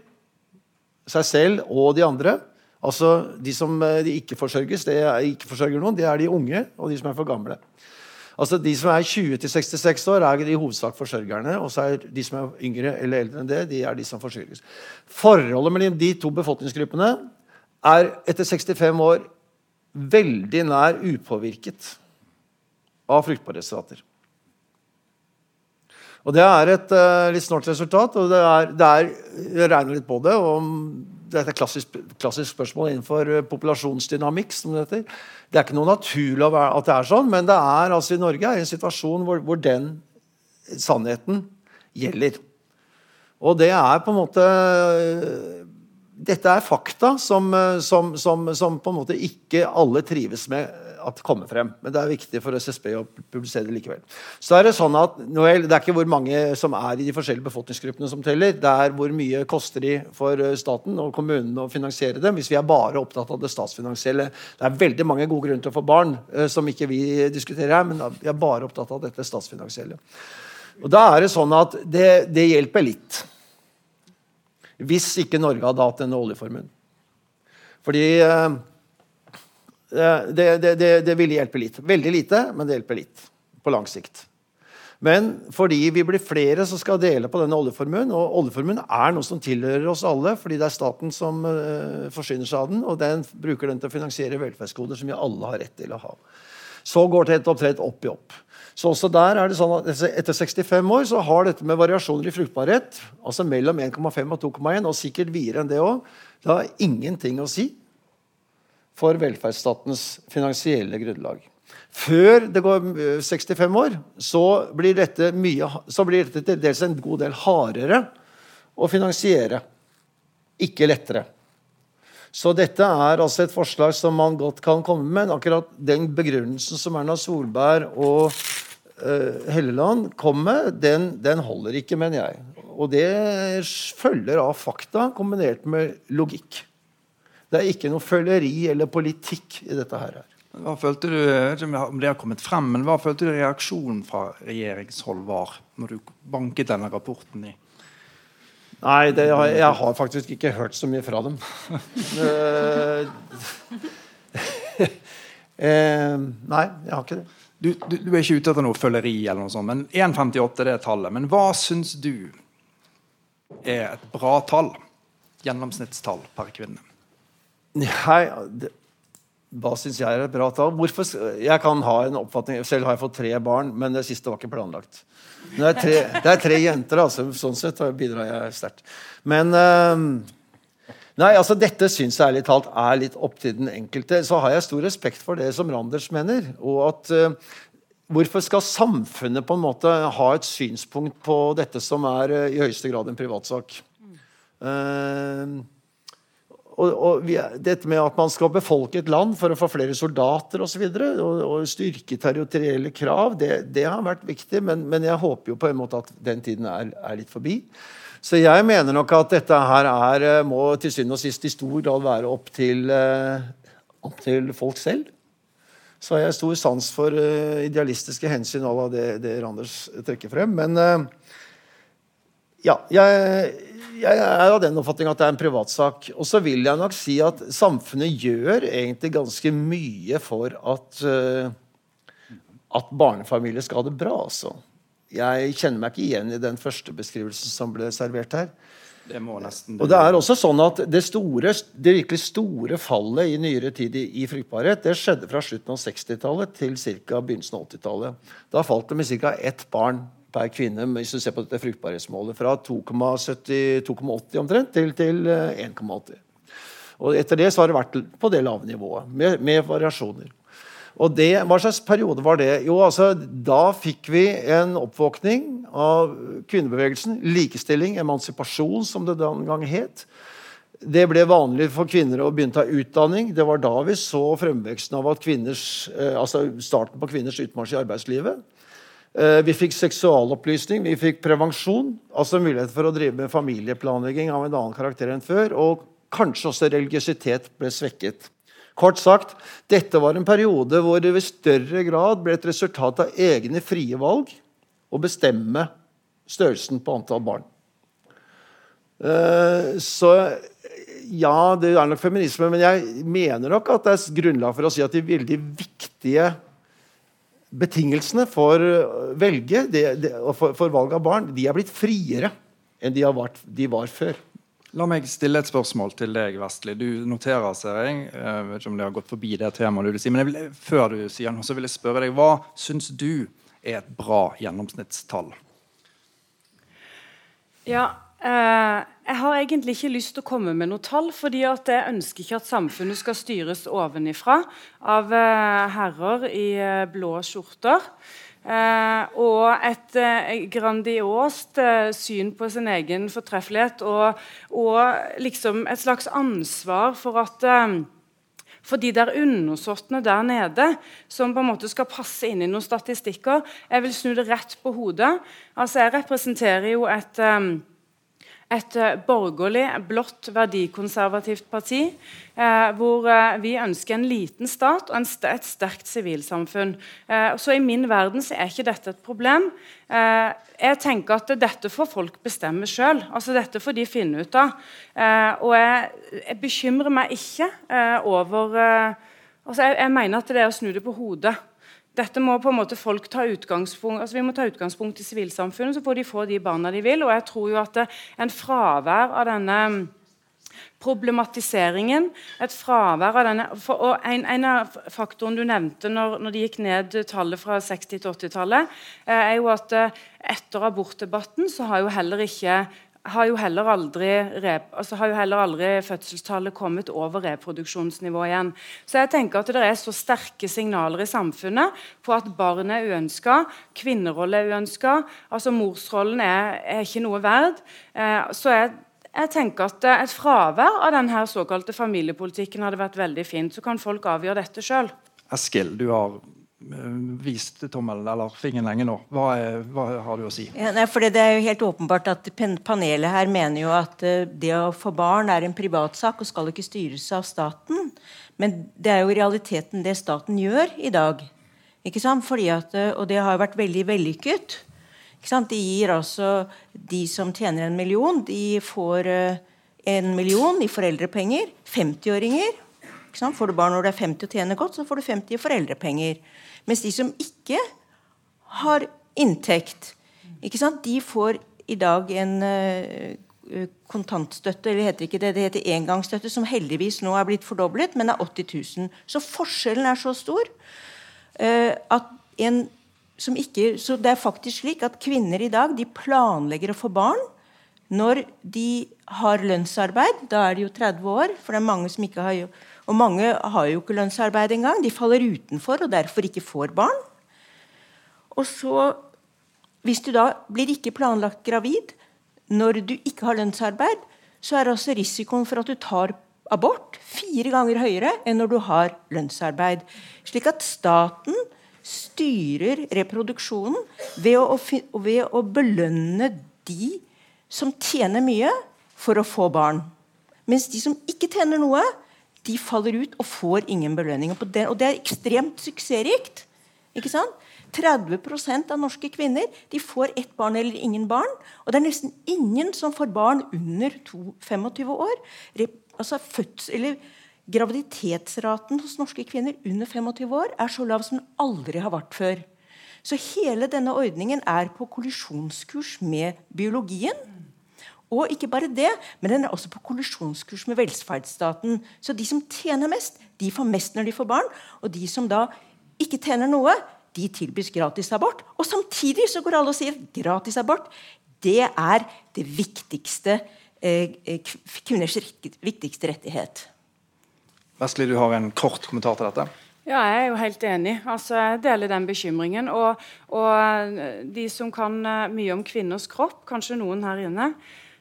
seg selv og de andre, Altså, De som eh, de ikke forsørges, det er ikke forsørger noen, det er de unge og de som er for gamle. Altså, De som er 20 66 år, er i hovedsak forsørgerne. Og så er de som er yngre eller eldre enn det, de er de som forsørges. Forholdet mellom de to befolkningsgruppene er etter 65 år veldig nær upåvirket av fruktbarhetsrater. Og Det er et uh, litt snålt resultat. og det er, det er, Jeg regner litt på det. og det er klassisk, klassisk, spørsmål innenfor eh, populasjonsdynamikk. som Det heter. Det er ikke noe naturlig at det er sånn, men det er altså i Norge er en situasjon hvor, hvor den sannheten gjelder. Og det er på en måte Dette er fakta som, eh, som, som, som på en måte ikke alle trives med at kommer frem. Men det er viktig for SSB å publisere det likevel. Så er Det sånn at Noel, det er ikke hvor mange som er i de forskjellige befolkningsgruppene som teller. Det er hvor mye koster de for eh, staten og kommunene å finansiere dem. Hvis vi er bare opptatt av det statsfinansielle. Det er veldig mange gode grunner til å få barn eh, som ikke vi diskuterer her, men vi er bare opptatt av dette statsfinansielle. Og Da er det sånn at det, det hjelper litt. Hvis ikke Norge hadde hatt denne oljeformuen. Fordi eh, det, det, det, det ville hjelpe litt. Veldig lite, men det hjelper litt på lang sikt. Men fordi vi blir flere som skal dele på denne oljeformuen, og oljeformuen er noe som tilhører oss alle, fordi det er staten som uh, forsyner seg av den, og den bruker den til å finansiere velferdsgoder som vi alle har rett til å ha. Så går det opptrett opp i opp. Så også der er det sånn at Etter 65 år så har dette med variasjoner i fruktbarhet, altså mellom 1,5 og 2,1, og sikkert videre enn det òg, det har ingenting å si for velferdsstatens finansielle grunnlag. Før det går 65 eh, år, så blir dette, mye, så blir dette til dels en god del hardere å finansiere. Ikke lettere. Så dette er altså et forslag som man godt kan komme med. Akkurat den begrunnelsen som Erna Solberg og uh, Helleland kom med, den, den holder ikke, mener jeg. Og det følger av fakta kombinert med logikk. Det er ikke noe føleri eller politikk i dette her. Hva følte du, om det har kommet frem, men hva følte du reaksjonen fra regjeringshold var når du banket denne rapporten i? Nei, har, jeg har faktisk ikke hørt så mye fra dem. eh, nei, jeg har ikke det. Du, du, du, er ikke ute etter noe føleri, eller noe sånt, men 1,58 er tallet. Men hva syns du er et bra tall? Gjennomsnittstall per kvinne? Nei, det, hva syns jeg er et bra tall? Hvorfor, jeg kan ha en oppfatning, Selv har jeg fått tre barn, men det siste var ikke planlagt. Det er tre, det er tre jenter, altså. Sånn sett bidrar jeg sterkt. Men uh, Nei, altså Dette syns jeg ærlig talt er litt opp til den enkelte. Så har jeg stor respekt for det som Randers mener. og at uh, Hvorfor skal samfunnet på en måte ha et synspunkt på dette som er uh, i høyeste grad en privatsak? Uh, og, og vi, dette med at man skal befolke et land for å få flere soldater osv. Og, så og, og styrke territorielle krav, det, det, har vært viktig. Men, men, jeg håper jo på en måte at den tiden er, er, litt forbi. Så jeg mener nok at dette her er, eh, må til syvende og sist i stor grad være opp til, uh, opp til folk selv. Så har jeg stor sans for uh, idealistiske hensyn av det, det Randers trekker frem. Men uh, ja, jeg jeg er av den oppfatning at det er en privatsak. Og så vil jeg nok si at samfunnet gjør egentlig ganske mye for at, uh, at barnefamilier skal ha det bra. Altså. Jeg kjenner meg ikke igjen i den første beskrivelsen som ble servert her. Det må nesten... Og det er også sånn at det, store, det virkelig store fallet i nyere tid i, i fruktbarhet det skjedde fra slutten av 60-tallet til ca. begynnelsen av 80-tallet. Da falt det med ca. ett barn per kvinne hvis du ser på dette fruktbarhetsmålet, fra 2,80 omtrent til, til 1,80. Eh, og Etter det så har det vært på det lave nivået, med, med variasjoner. Og det, Hva slags periode var det? Jo, altså, Da fikk vi en oppvåkning av kvinnebevegelsen. Likestilling, emansipasjon, som det den gang het. Det ble vanlig for kvinner å begynne å ta utdanning. Det var da vi så fremveksten av kvinners, eh, altså starten på kvinners utmarsj i arbeidslivet. Eh, vi fikk seksualopplysning, vi fikk prevensjon, altså mulighet for å drive med familieplanlegging av en annen karakter enn før. Og kanskje også religiøsitet ble svekket. Kort sagt, dette var en periode hvor det i større grad ble et resultat av egne frie valg å bestemme størrelsen på antall barn. Eh, så ja, det er nok feminisme, men jeg mener nok at det er grunnlag for å si at de veldig viktige betingelsene for, velge, det, det, for, for, valg av barn de er blitt friere enn de, vært, de, var før. La meg stille et spørsmål til deg, Vestli. Du noterer, ser jeg. jeg vet ikke om det har gått forbi det temaet du vil si, men vil, før du sier noe, så vil jeg spørre deg hva syns du er et bra gjennomsnittstall? Ja, Eh, jeg har egentlig ikke lyst til å komme med noe tall, fordi jeg ønsker ikke at samfunnet skal styres ovenifra av eh, herrer i eh, blå skjorter. og et grandiost syn på sin egen fortreffelighet og, og liksom et slags ansvar for at for de der undersåttene der nede som på en måte skal passe inn i noen statistikker. Jeg vil snu det rett på hodet. Altså, Jeg representerer jo et um, et eh, borgerlig, blått, verdikonservativt parti. Eh, hvor eh, vi ønsker en liten stat og st et sterkt sivilsamfunn. Eh, så I min verden så er ikke dette et problem. Eh, jeg tenker at dette får folk bestemme sjøl. Altså, dette får de finne ut av. Eh, og jeg, jeg, bekymrer meg ikke over altså jeg, jeg mener at det er å snu det på hodet. Dette må på en måte folk ta utgangspunkt altså Vi må ta utgangspunkt i sivilsamfunnet, så får de få de barna de vil. Og jeg tror jo at en fravær av denne problematiseringen, et fravær av denne for, og en, en, av faktorene du nevnte når, når de gikk ned tallet fra 60- til 80-tallet, eh, er jo at eh, etter abortdebatten så har jo heller ikke har jo heller aldri, altså har jo heller aldri fødselstallet kommet over reproduksjonsnivå igjen. Så jeg tenker at det er så sterke signaler i samfunnet på at barn er uønska, kvinnerolle er uønska, altså morsrollen er, er, ikke noe verd. Eh, så jeg, jeg tenker at Et fravær av denne såkalte familiepolitikken hadde vært veldig fint. Så kan folk avgjøre dette sjøl. Eskil, du har vist tommelen eller fingeren lenge nå. Hva, er, hva, har du å si? Ja, nei, Det er jo helt åpenbart at Panelet her mener jo at uh, det å få barn er en privatsak og skal ikke styres av staten. Men det er jo realiteten det staten gjør i dag. Ikke sant? Fordi at, uh, og det har vært veldig vellykket. Ikke sant? De gir altså De som tjener en million, de får en million i foreldrepenger. 50-åringer. Får du barn når du er 50 og tjener godt, så får du 50 i foreldrepenger. Mens de som ikke har inntekt, de får i dag en uh, kontantstøtte, eller heter ikke det, det heter engangsstøtte, som heldigvis nå er blitt fordoblet, men er 80 000. Så forskjellen er så stor uh, at en som ikke Så det er faktisk slik at kvinner i dag de planlegger å få barn når de har lønnsarbeid. Da er de jo 30 år, for det er mange som ikke har og mange har jo ikke lønnsarbeid engang. De faller utenfor og derfor ikke får barn. Og så, hvis du da blir ikke planlagt gravid når du ikke har lønnsarbeid, så er altså risikoen for at du tar abort fire ganger høyere enn når du har lønnsarbeid. Slik at staten styrer reproduksjonen ved å, ved å belønne de som tjener mye, for å få barn. Mens de som ikke tjener noe, de faller ut og får ingen belønning. på det, Og det er ekstremt suksessrikt. ikke sant? 30% av norske kvinner de får ett barn eller ingen barn. Og det er nesten ingen som får barn under 25 år. Altså føds, eller Graviditetsraten hos norske kvinner under 25 år er så lav som den aldri har vært før. Så hele denne ordningen er på kollisjonskurs med biologien. Og ikke bare det, men den er også på kollisjonskurs med velferdsstaten. Så de som tjener mest, de får mest når de får barn. Og de som da ikke tjener noe, de tilbys gratis abort. Og samtidig så går alle og sier gratis abort. Det er det viktigste eh, eh kvinners viktigste rettighet. Vestli, du har en kort kommentar til dette? Ja, jeg er jo helt enig. Altså, jeg deler den bekymringen. Og, og eh, de som kan mye om kvinners kropp, kanskje noen her inne,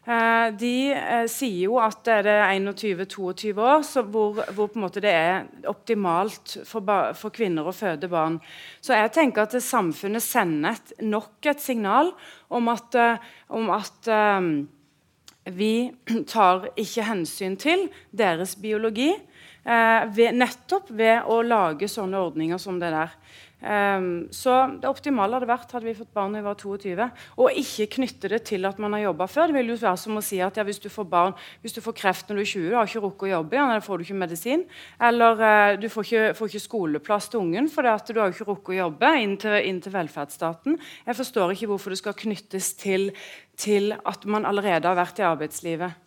de eh, sier jo at det er 21-22 år hvor, hvor, det er optimalt for, for, kvinner å føde barn. Så jeg tenker at samfunnet sender nok et signal om at, eh, om at vi tar ikke hensyn til deres biologi. Eh, ved, nettopp ved å lage sånne ordninger som det der. Um, så det optimale hadde vært hadde vi fått barn når vi var 22. Og ikke knytte det til at man har jobba før. Det vil jo være som å si at ja, hvis du får barn, hvis du får kreft når du er 20, du har ikke rukket å jobbe, igjen, eller får du ikke medisin. Eller uh, du får ikke, får ikke, skoleplass til ungen fordi at du har ikke rukket å jobbe inn til, inn til, velferdsstaten. Jeg forstår ikke hvorfor det skal knyttes til, til at man allerede har vært i arbeidslivet.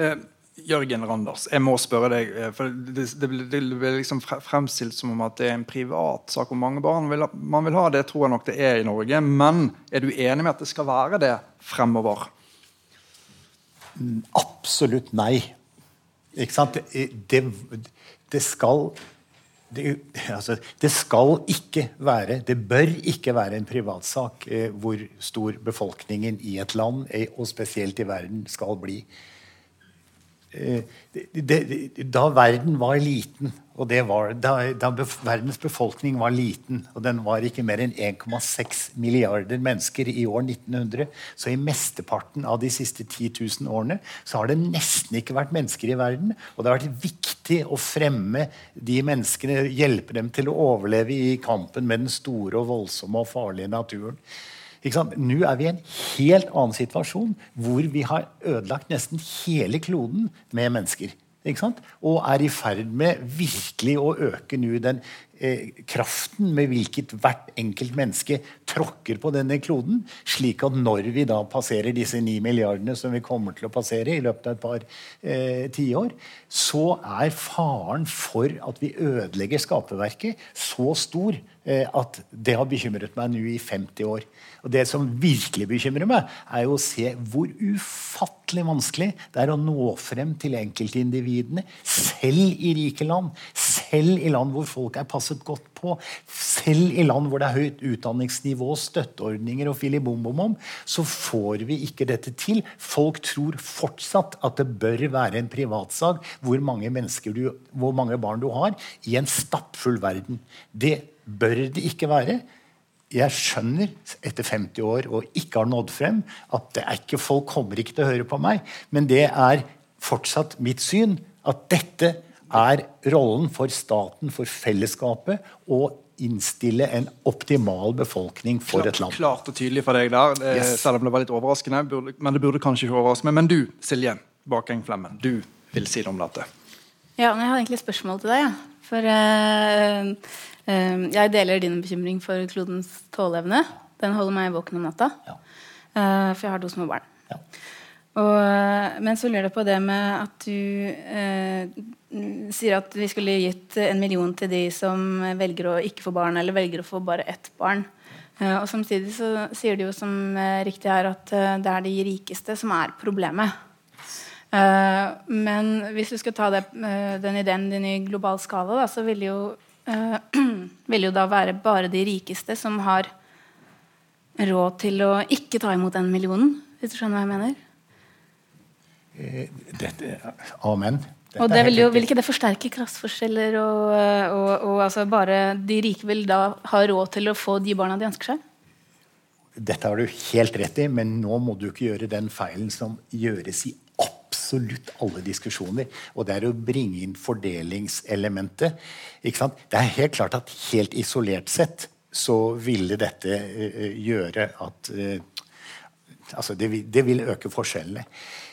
Uh, Jørgen Randers, jeg må spørre deg. Eh, for Det, blir liksom fremstilt som om at det er en privat sak hvor mange barn vil, man vil ha. Det tror jeg nok det er i Norge. Men er du enig med at det skal være det fremover? Absolutt nei. Ikke sant? Det, det skal altså, det, skal ikke være, det bør ikke være en privatsak eh, hvor stor befolkningen i et land, eh, og spesielt i verden, skal bli. Eh, da verden var liten, og det var, da, da, verdens befolkning var liten, og den var ikke mer enn 1,6 milliarder mennesker i år 1900, så i mesteparten av de siste 10 000 årene så har det nesten ikke vært mennesker i verden. Og det har vært viktig å fremme de menneskene, hjelpe dem til å overleve i kampen med den store og voldsomme og farlige naturen. Nå er vi i en helt annen situasjon hvor vi har ødelagt nesten hele kloden med mennesker. Og er i ferd med virkelig å øke nå den kraften med hvilket hvert enkelt menneske tråkker på denne kloden, slik at når vi da passerer disse ni milliardene som vi kommer til å passere i løpet av et par eh, tiår, så er faren for at vi ødelegger skaperverket, så stor eh, at det har bekymret meg nå i 50 år. Og Det som virkelig bekymrer meg, er jo å se hvor ufattelig vanskelig det er å nå frem til enkeltindividene, selv i rike land. Selv i land hvor folk er passet godt på. Selv i land hvor det er høyt utdanningsnivå, støtteordninger og filibombomom, så får vi ikke dette til. Folk tror fortsatt at det bør være en privatsak hvor mange, hvor mange barn du har i en stappfull verden. Det bør det ikke være. Jeg skjønner etter 50 år og ikke har nådd frem, at det er ikke, folk kommer ikke til å høre på meg. Men det er fortsatt mitt syn at dette er rollen for staten, for fellesskapet, å innstille en optimal befolkning for et land. Klart og tydelig for deg der, Yes. selv om det var litt overraskende. Burde, men det burde kanskje ikke overraske meg. Men du, Silje Bakeng Flemmen, du vil si noe om dette. Ja, men Jeg har egentlig et spørsmål til deg. Ja. For uh, uh, jeg deler din bekymring for klodens tåleevne. Den holder meg våken om natta. Ja. Uh, for jeg har to små barn. Ja. Og, men så lurer jeg på det med at du eh, sier at vi skulle gitt en million til de som velger å ikke få barn, eller velger å få bare ett barn. Eh, og samtidig så sier de jo som eh, riktig er at eh, det er de rikeste som er problemet. Men hvis du skal ta det, den ideen din i global skala, da, så vil jo, vil jo da være bare de rikeste som har råd til å ikke ta imot den millionen. Hvis du skjønner hva jeg mener? Dette, amen. Dette Og det vil, jo, vil ikke det forsterke klasseforskjeller? Og, og, og altså bare de rike vil da ha råd til å få de barna de ønsker seg? Dette har du helt rett i, men nå må du ikke gjøre den feilen som gjøres i absolutt alle diskusjoner. Og det er å bringe inn fordelingselementet. Det er helt klart at helt isolert sett så ville dette eh, gjøre at eh, Altså, det vil, det vil øke forskjellene.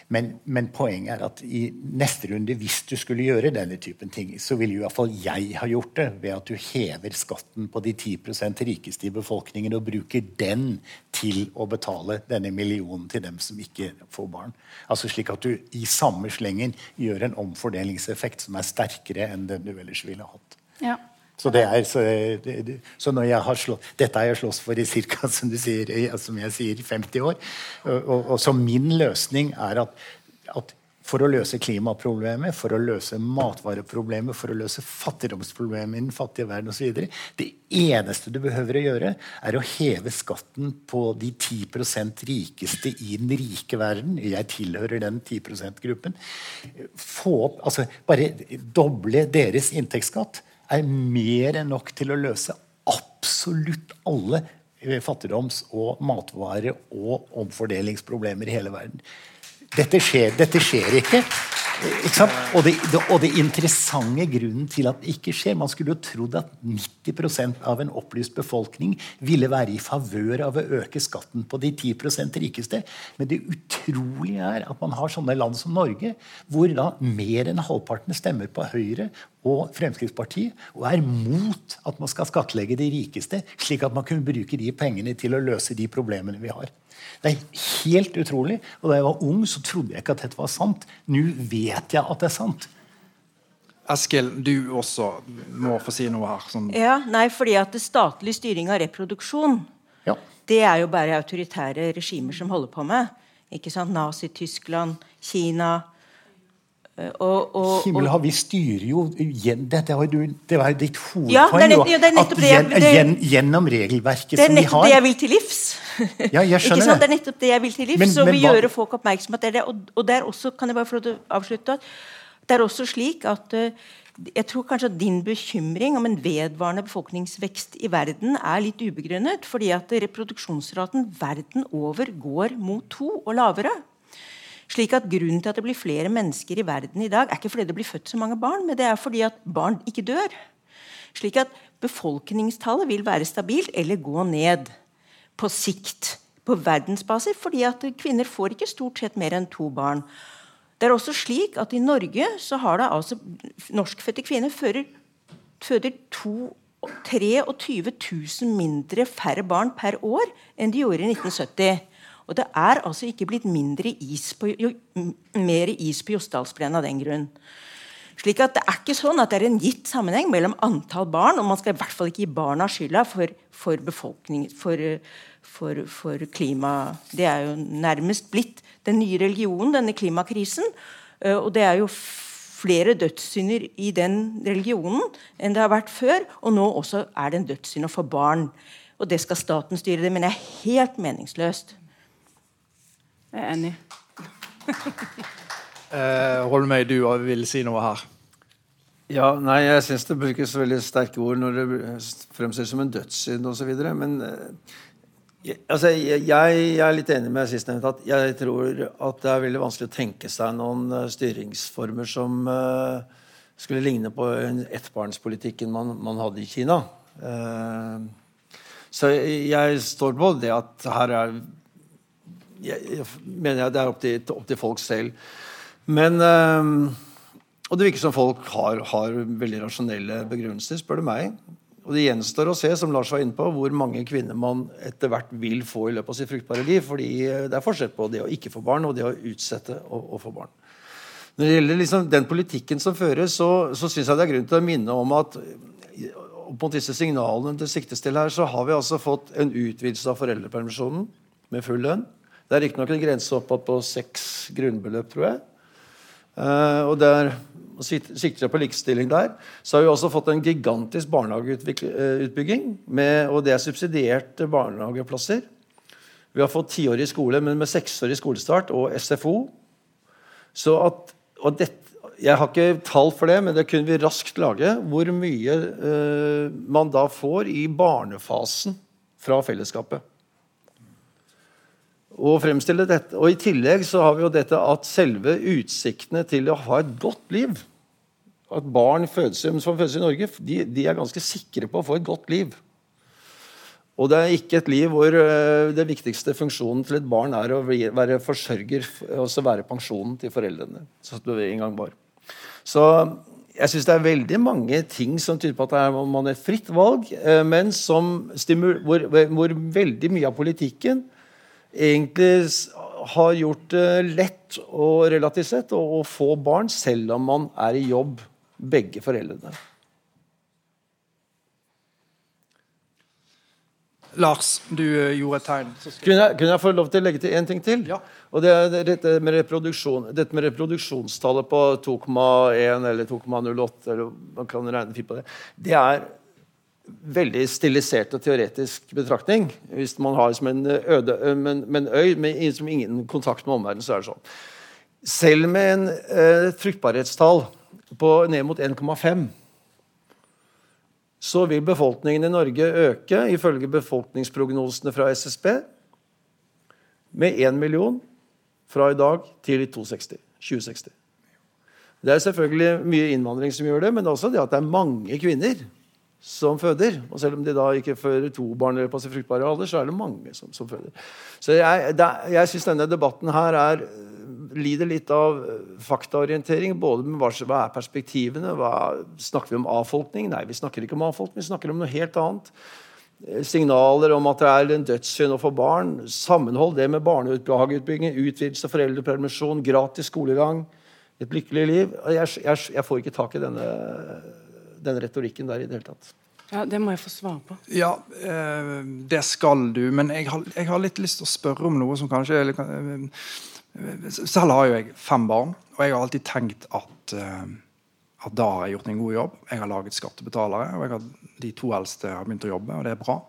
Men, men poenget er at i neste runde, hvis du skulle gjøre denne typen ting, så ville i hvert fall jeg ha gjort det ved at du hever skatten på de 10% rikeste i befolkningen og bruker den til å betale denne millionen til dem som ikke får barn. Altså Slik at du i samme slengen gjør en omfordelingseffekt som er sterkere enn den du ellers ville hatt. Ja. Så, er, så, så når jeg har slått, dette har jeg slåss for i ca. Som, som jeg sier, 50 år. Og, og så min løsning er at, at for å løse klimaproblemet, for å løse matvareproblemet, for å løse fattigdomsproblemet i den fattige verden osv. Det eneste du behøver å gjøre, er å heve skatten på de 10% rikeste i den rike verden. Jeg tilhører den 10 %-gruppen. Få opp, altså Bare doble deres inntektsskatt er mer enn nok til å løse absolutt alle eh, fattigdoms- og matvare- og omfordelingsproblemer i hele verden. Dette skjer, dette skjer ikke. Og, det, og det interessante grunnen til at det ikke skjer Man skulle jo trodd at 90% av en opplyst befolkning ville være i favør av å øke skatten på de 10% rikeste. Men det utrolige er at man har sånne land som Norge, hvor da mer enn halvparten stemmer på Høyre og Fremskrittspartiet og er mot at man skal skattlegge de rikeste, slik at man kunne bruke de pengene til å løse de problemene vi har. Det er helt utrolig. Og da jeg var ung, så trodde jeg ikke at dette var sant. Nå vet jeg at det er sant. Eskil, du også må få si noe her. Sånn. Ja, nei, fordi at det statlig styring av reproduksjon Ja. det er jo bare autoritære regimer som holder på med. Ikke sant? Nazi-Tyskland, Kina og, og, Himmel og vi styrer jo igjen, Dette var jo, det var ditt Ja, det er hovedpoeng. nett- jo, ja, det er nettopp at det gjen, det- gjen, gjennom regelverket Det er nettopp det jeg vil til livs. Ja, jeg skjønner? Det det. er nettopp det jeg vil til livs. Men- så men vi hva- gjøre folk oppmerksom at det det. Og, og det er også, kan jeg bare få avslutte, det er også slik at eh, jeg tror kanskje at din bekymring om en vedvarende befolkningsvekst i verden er litt ubegrunnet, fordi at reproduksjonsraten verden over går mot to og lavere. Slik at Grunnen til at det blir flere mennesker i verden i dag, er ikke fordi det blir født så mange barn, men det er fordi at barn ikke dør. Slik at befolkningstallet vil være stabilt eller gå ned på sikt på verdensbasis, fordi at kvinner får ikke stort sett mer enn to barn. Det er også slik at I Norge så har det altså norskfødte kvinner fører, føder to- 23 000 mindre færre barn per år enn de gjorde i 1970. Og det er altså ikke blitt is på, jo, mer is på Jostedalsbreen av den grunn. Slik at Det er ikke sånn at det er en gitt sammenheng mellom antall barn, og man skal i hvert fall ikke gi barna skylda for, for for, for, for klima. Det er jo nærmest blitt den nye religionen, denne klimakrisen. Eh, Og det er jo flere dødssynder i den religionen enn det har vært før. Og nå også er det en dødssynd å få barn. Og det skal staten styre, det men det er helt meningsløst. Jeg er enig. Eh, Holmøy, du vil si noe her. Ja, nei, Jeg syns det brukes veldig sterke ord når det fremstilles som en dødssynd osv. Men uh, jeg, altså, jeg, jeg, er litt enig med sistnevnte at jeg tror at det er veldig vanskelig å tenke seg noen uh, styringsformer som uh, skulle ligne på ettbarnspolitikken man, man hadde i Kina. så jeg står på det at her er jeg, mener jeg det er opp til, opp til folk selv. Men og det virker som folk har, har veldig rasjonelle begrunnelser, spør du meg. Og det gjenstår å se som Lars var inne på, hvor mange kvinner man etter hvert vil få i løpet av sitt fruktbare liv. fordi det er forskjell på det å ikke få barn og det å utsette å, å få barn. Når det gjelder liksom den politikken som føres, så, så syns jeg det er grunn til å minne om at på disse signalene det siktes til her, så har vi altså fått en utvidelse av foreldrepermisjonen med full lønn. Det er riktignok en grense oppad på seks grunnbeløp, tror jeg. Uh, og der sikter jeg på likestilling der, så har vi også fått en gigantisk barnehageutbygging. Med, og det er subsidierte barnehageplasser. Vi har fått tiårig skole, men med seksårig skolestart og SFO. Så at, og det, jeg har ikke tall for det, men det kunne vi raskt lage. Hvor mye uh, man da får i barnefasen fra fellesskapet å fremstille dette. Og I tillegg så har vi jo dette at selve utsiktene til å ha et godt liv At barn fødes, som fødes i Norge, de, de, er ganske sikre på å få et godt liv. Og det er ikke et liv hvor uh, det viktigste funksjonen til et barn er å være forsørger, altså være pensjonen til foreldrene. Så det en gang var. Så jeg syns det er veldig mange ting som tyder på at er, man er et fritt valg, uh, men hvor, hvor veldig mye av politikken egentlig har gjort det lett og relativt sett å, å få barn selv om man er i jobb, begge foreldrene. Lars, du eh, gjorde et tegn. Kunne jeg, kunne jeg, få lov til å legge til én ting til? Ja. Og det er dette med, reproduksjon, dette med reproduksjonstallet på 2,1 eller 2,08 eller man kan regne fint på det. Det er veldig stilisert og teoretisk betraktning. Hvis man har som en øde men, men øy med som ingen kontakt med omverdenen, så er det sånn. Selv med en eh, fruktbarhetstall på ned mot 1,5 så vil befolkningen i Norge øke, ifølge befolkningsprognosene fra SSB, med 1 million fra i dag til 260, 2060. Det er selvfølgelig mye innvandring som gjør det, men også det at det er mange kvinner som føder. Og selv om de da ikke fører to barn eller passer fruktbare alder, så er det mange som, som føder. Så jeg, det, jeg syns denne debatten her er, lider litt av faktaorientering. Både med hva, hva er perspektivene? Hva, snakker vi om avfolkning? Nei, vi snakker ikke om avfolkning, vi snakker om noe helt annet. Signaler om at det er en dødssynd å få barn. Sammenhold det med barnehageutbygging, utvidelse av foreldrepermisjon, gratis skolegang, et lykkelig liv. Jeg, jeg, jeg får ikke tak i denne den retorikken der i det hele tatt. Ja, Det må jeg få svar på. Ja, eh, det skal du. Men jeg har, jeg har, litt lyst til å spørre om noe som kanskje eh, Selv har jo jeg fem barn, og jeg har alltid tenkt at, eh, at da har jeg gjort en god jobb. Jeg har laget skattebetalere, og har, de to eldste har begynt å jobbe, og det er bra.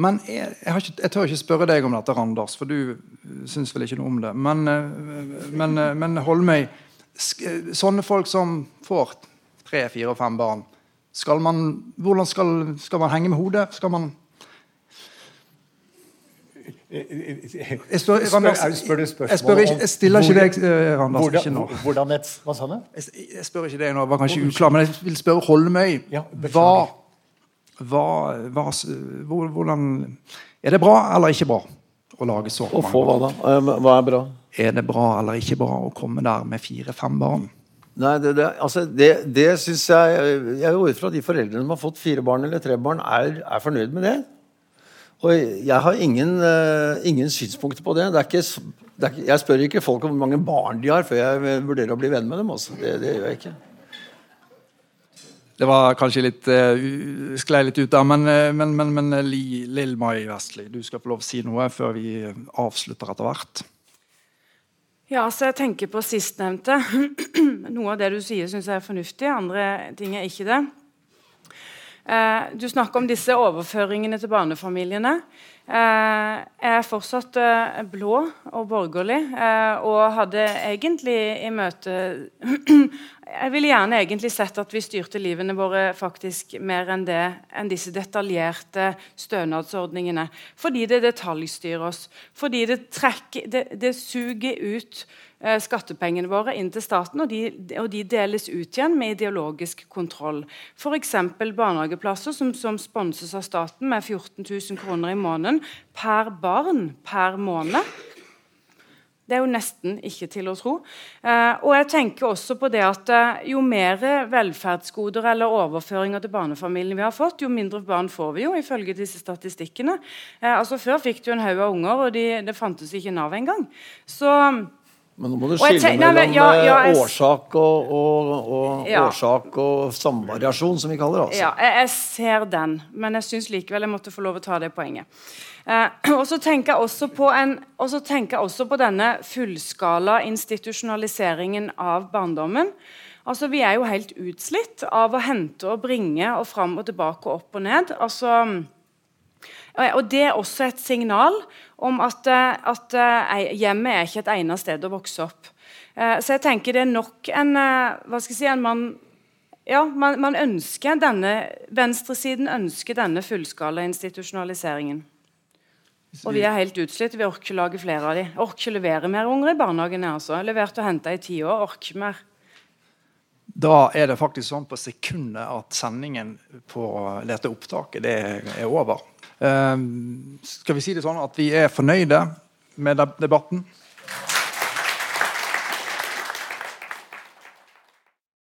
Men jeg, jeg, ikke, jeg, tør ikke spørre deg om dette, Randers, for du syns vel ikke noe om det. Men, men, men Holmøy, sånne folk som får tre, fire og fem barn skal man, hvordan skal, skal man henge med hodet? Skal man jeg spør, spør, spør du spørsmål jeg, spør ikke, jeg stiller ikke deg, eh, Randers. Hvordan, ikke nå. hvordan et, hva sa du? Jeg, jeg, spør ikke deg nå, var kanskje uklar, men jeg vil spørre Holmøy. Ja, hva, hva, hva, hvordan Er det bra eller ikke bra å lage så mange? Da? Eh, hva er bra? Er det bra eller ikke bra å komme der med fire-fem barn? Nei, det, det, altså det, det syns jeg Jeg går ut fra at de foreldrene som har fått fire barn eller tre barn, er, er fornøyd med det. Og jeg har ingen, uh, ingen synspunkter på det. det, ikke, det er, jeg spør ikke folk om hvor mange barn de har, før jeg vurderer å bli venn med dem. også. Det, det, gjør jeg ikke. Det var kanskje litt uh, sklei litt ut der, men, uh, men, men, men Lill Mai Vestli, du skal få lov å si noe før vi avslutter etter hvert. Ja, så jeg tenker på sistnevnte. Noe av det du sier, syns jeg er fornuftig. Andre ting er ikke det. Eh, du snakker om disse overføringene til barnefamiliene. Eh, jeg er fortsatt eh, blå og borgerlig, og hadde egentlig i møte Jeg ville gjerne egentlig sett at vi styrte livene våre faktisk mer enn det, enn disse detaljerte stønadsordningene. Fordi det detaljstyrer oss. Fordi det, trekker, det, det suger ut Eh, skattepengene våre inn til staten, og de, og de, deles ut igjen med ideologisk kontroll. F.eks. barnehageplasser som, som sponses av staten med 14 000 kroner i måneden per barn per måned. Det er jo nesten ikke til å tro. Eh, og jeg tenker også på det at eh, Jo mer velferdsgoder eller overføringer til barnefamilien vi har fått, jo mindre barn får vi jo, ifølge disse statistikkene. Eh, altså Før fikk du en haug av unger, og de, det fantes ikke Nav engang. Så men nå må du skille mellom ja, ja, jeg, årsak og, og, og ja. årsak og samvariasjon, som vi kaller det. Altså. Ja, jeg, jeg, ser den, men jeg syns likevel jeg måtte få lov å ta det poenget. Eh, og så tenker jeg også på, en, også på denne fullskala institusjonaliseringen av barndommen. Altså, Vi er jo helt utslitt av å hente og bringe og fram og tilbake og opp og ned. Altså... Og Det er også et signal om at, eh, at eh, hjemmet er ikke et egnet sted å vokse opp. Eh, så jeg tenker det er nok en hva skal jeg si, en man, ja, man, man ønsker denne, Venstresiden ønsker denne fullskala institusjonaliseringen. Og vi er helt utslitt. Vi orker ikke lage flere av dem. Orker ikke levere mer unger i barnehagen. Altså. Levert og henta i ti år. Orker mer. Da er det faktisk sånn på sekundet at sendingen på dette opptaket det er over. Um, skal vi si det sånn at vi er fornøyde med debatten?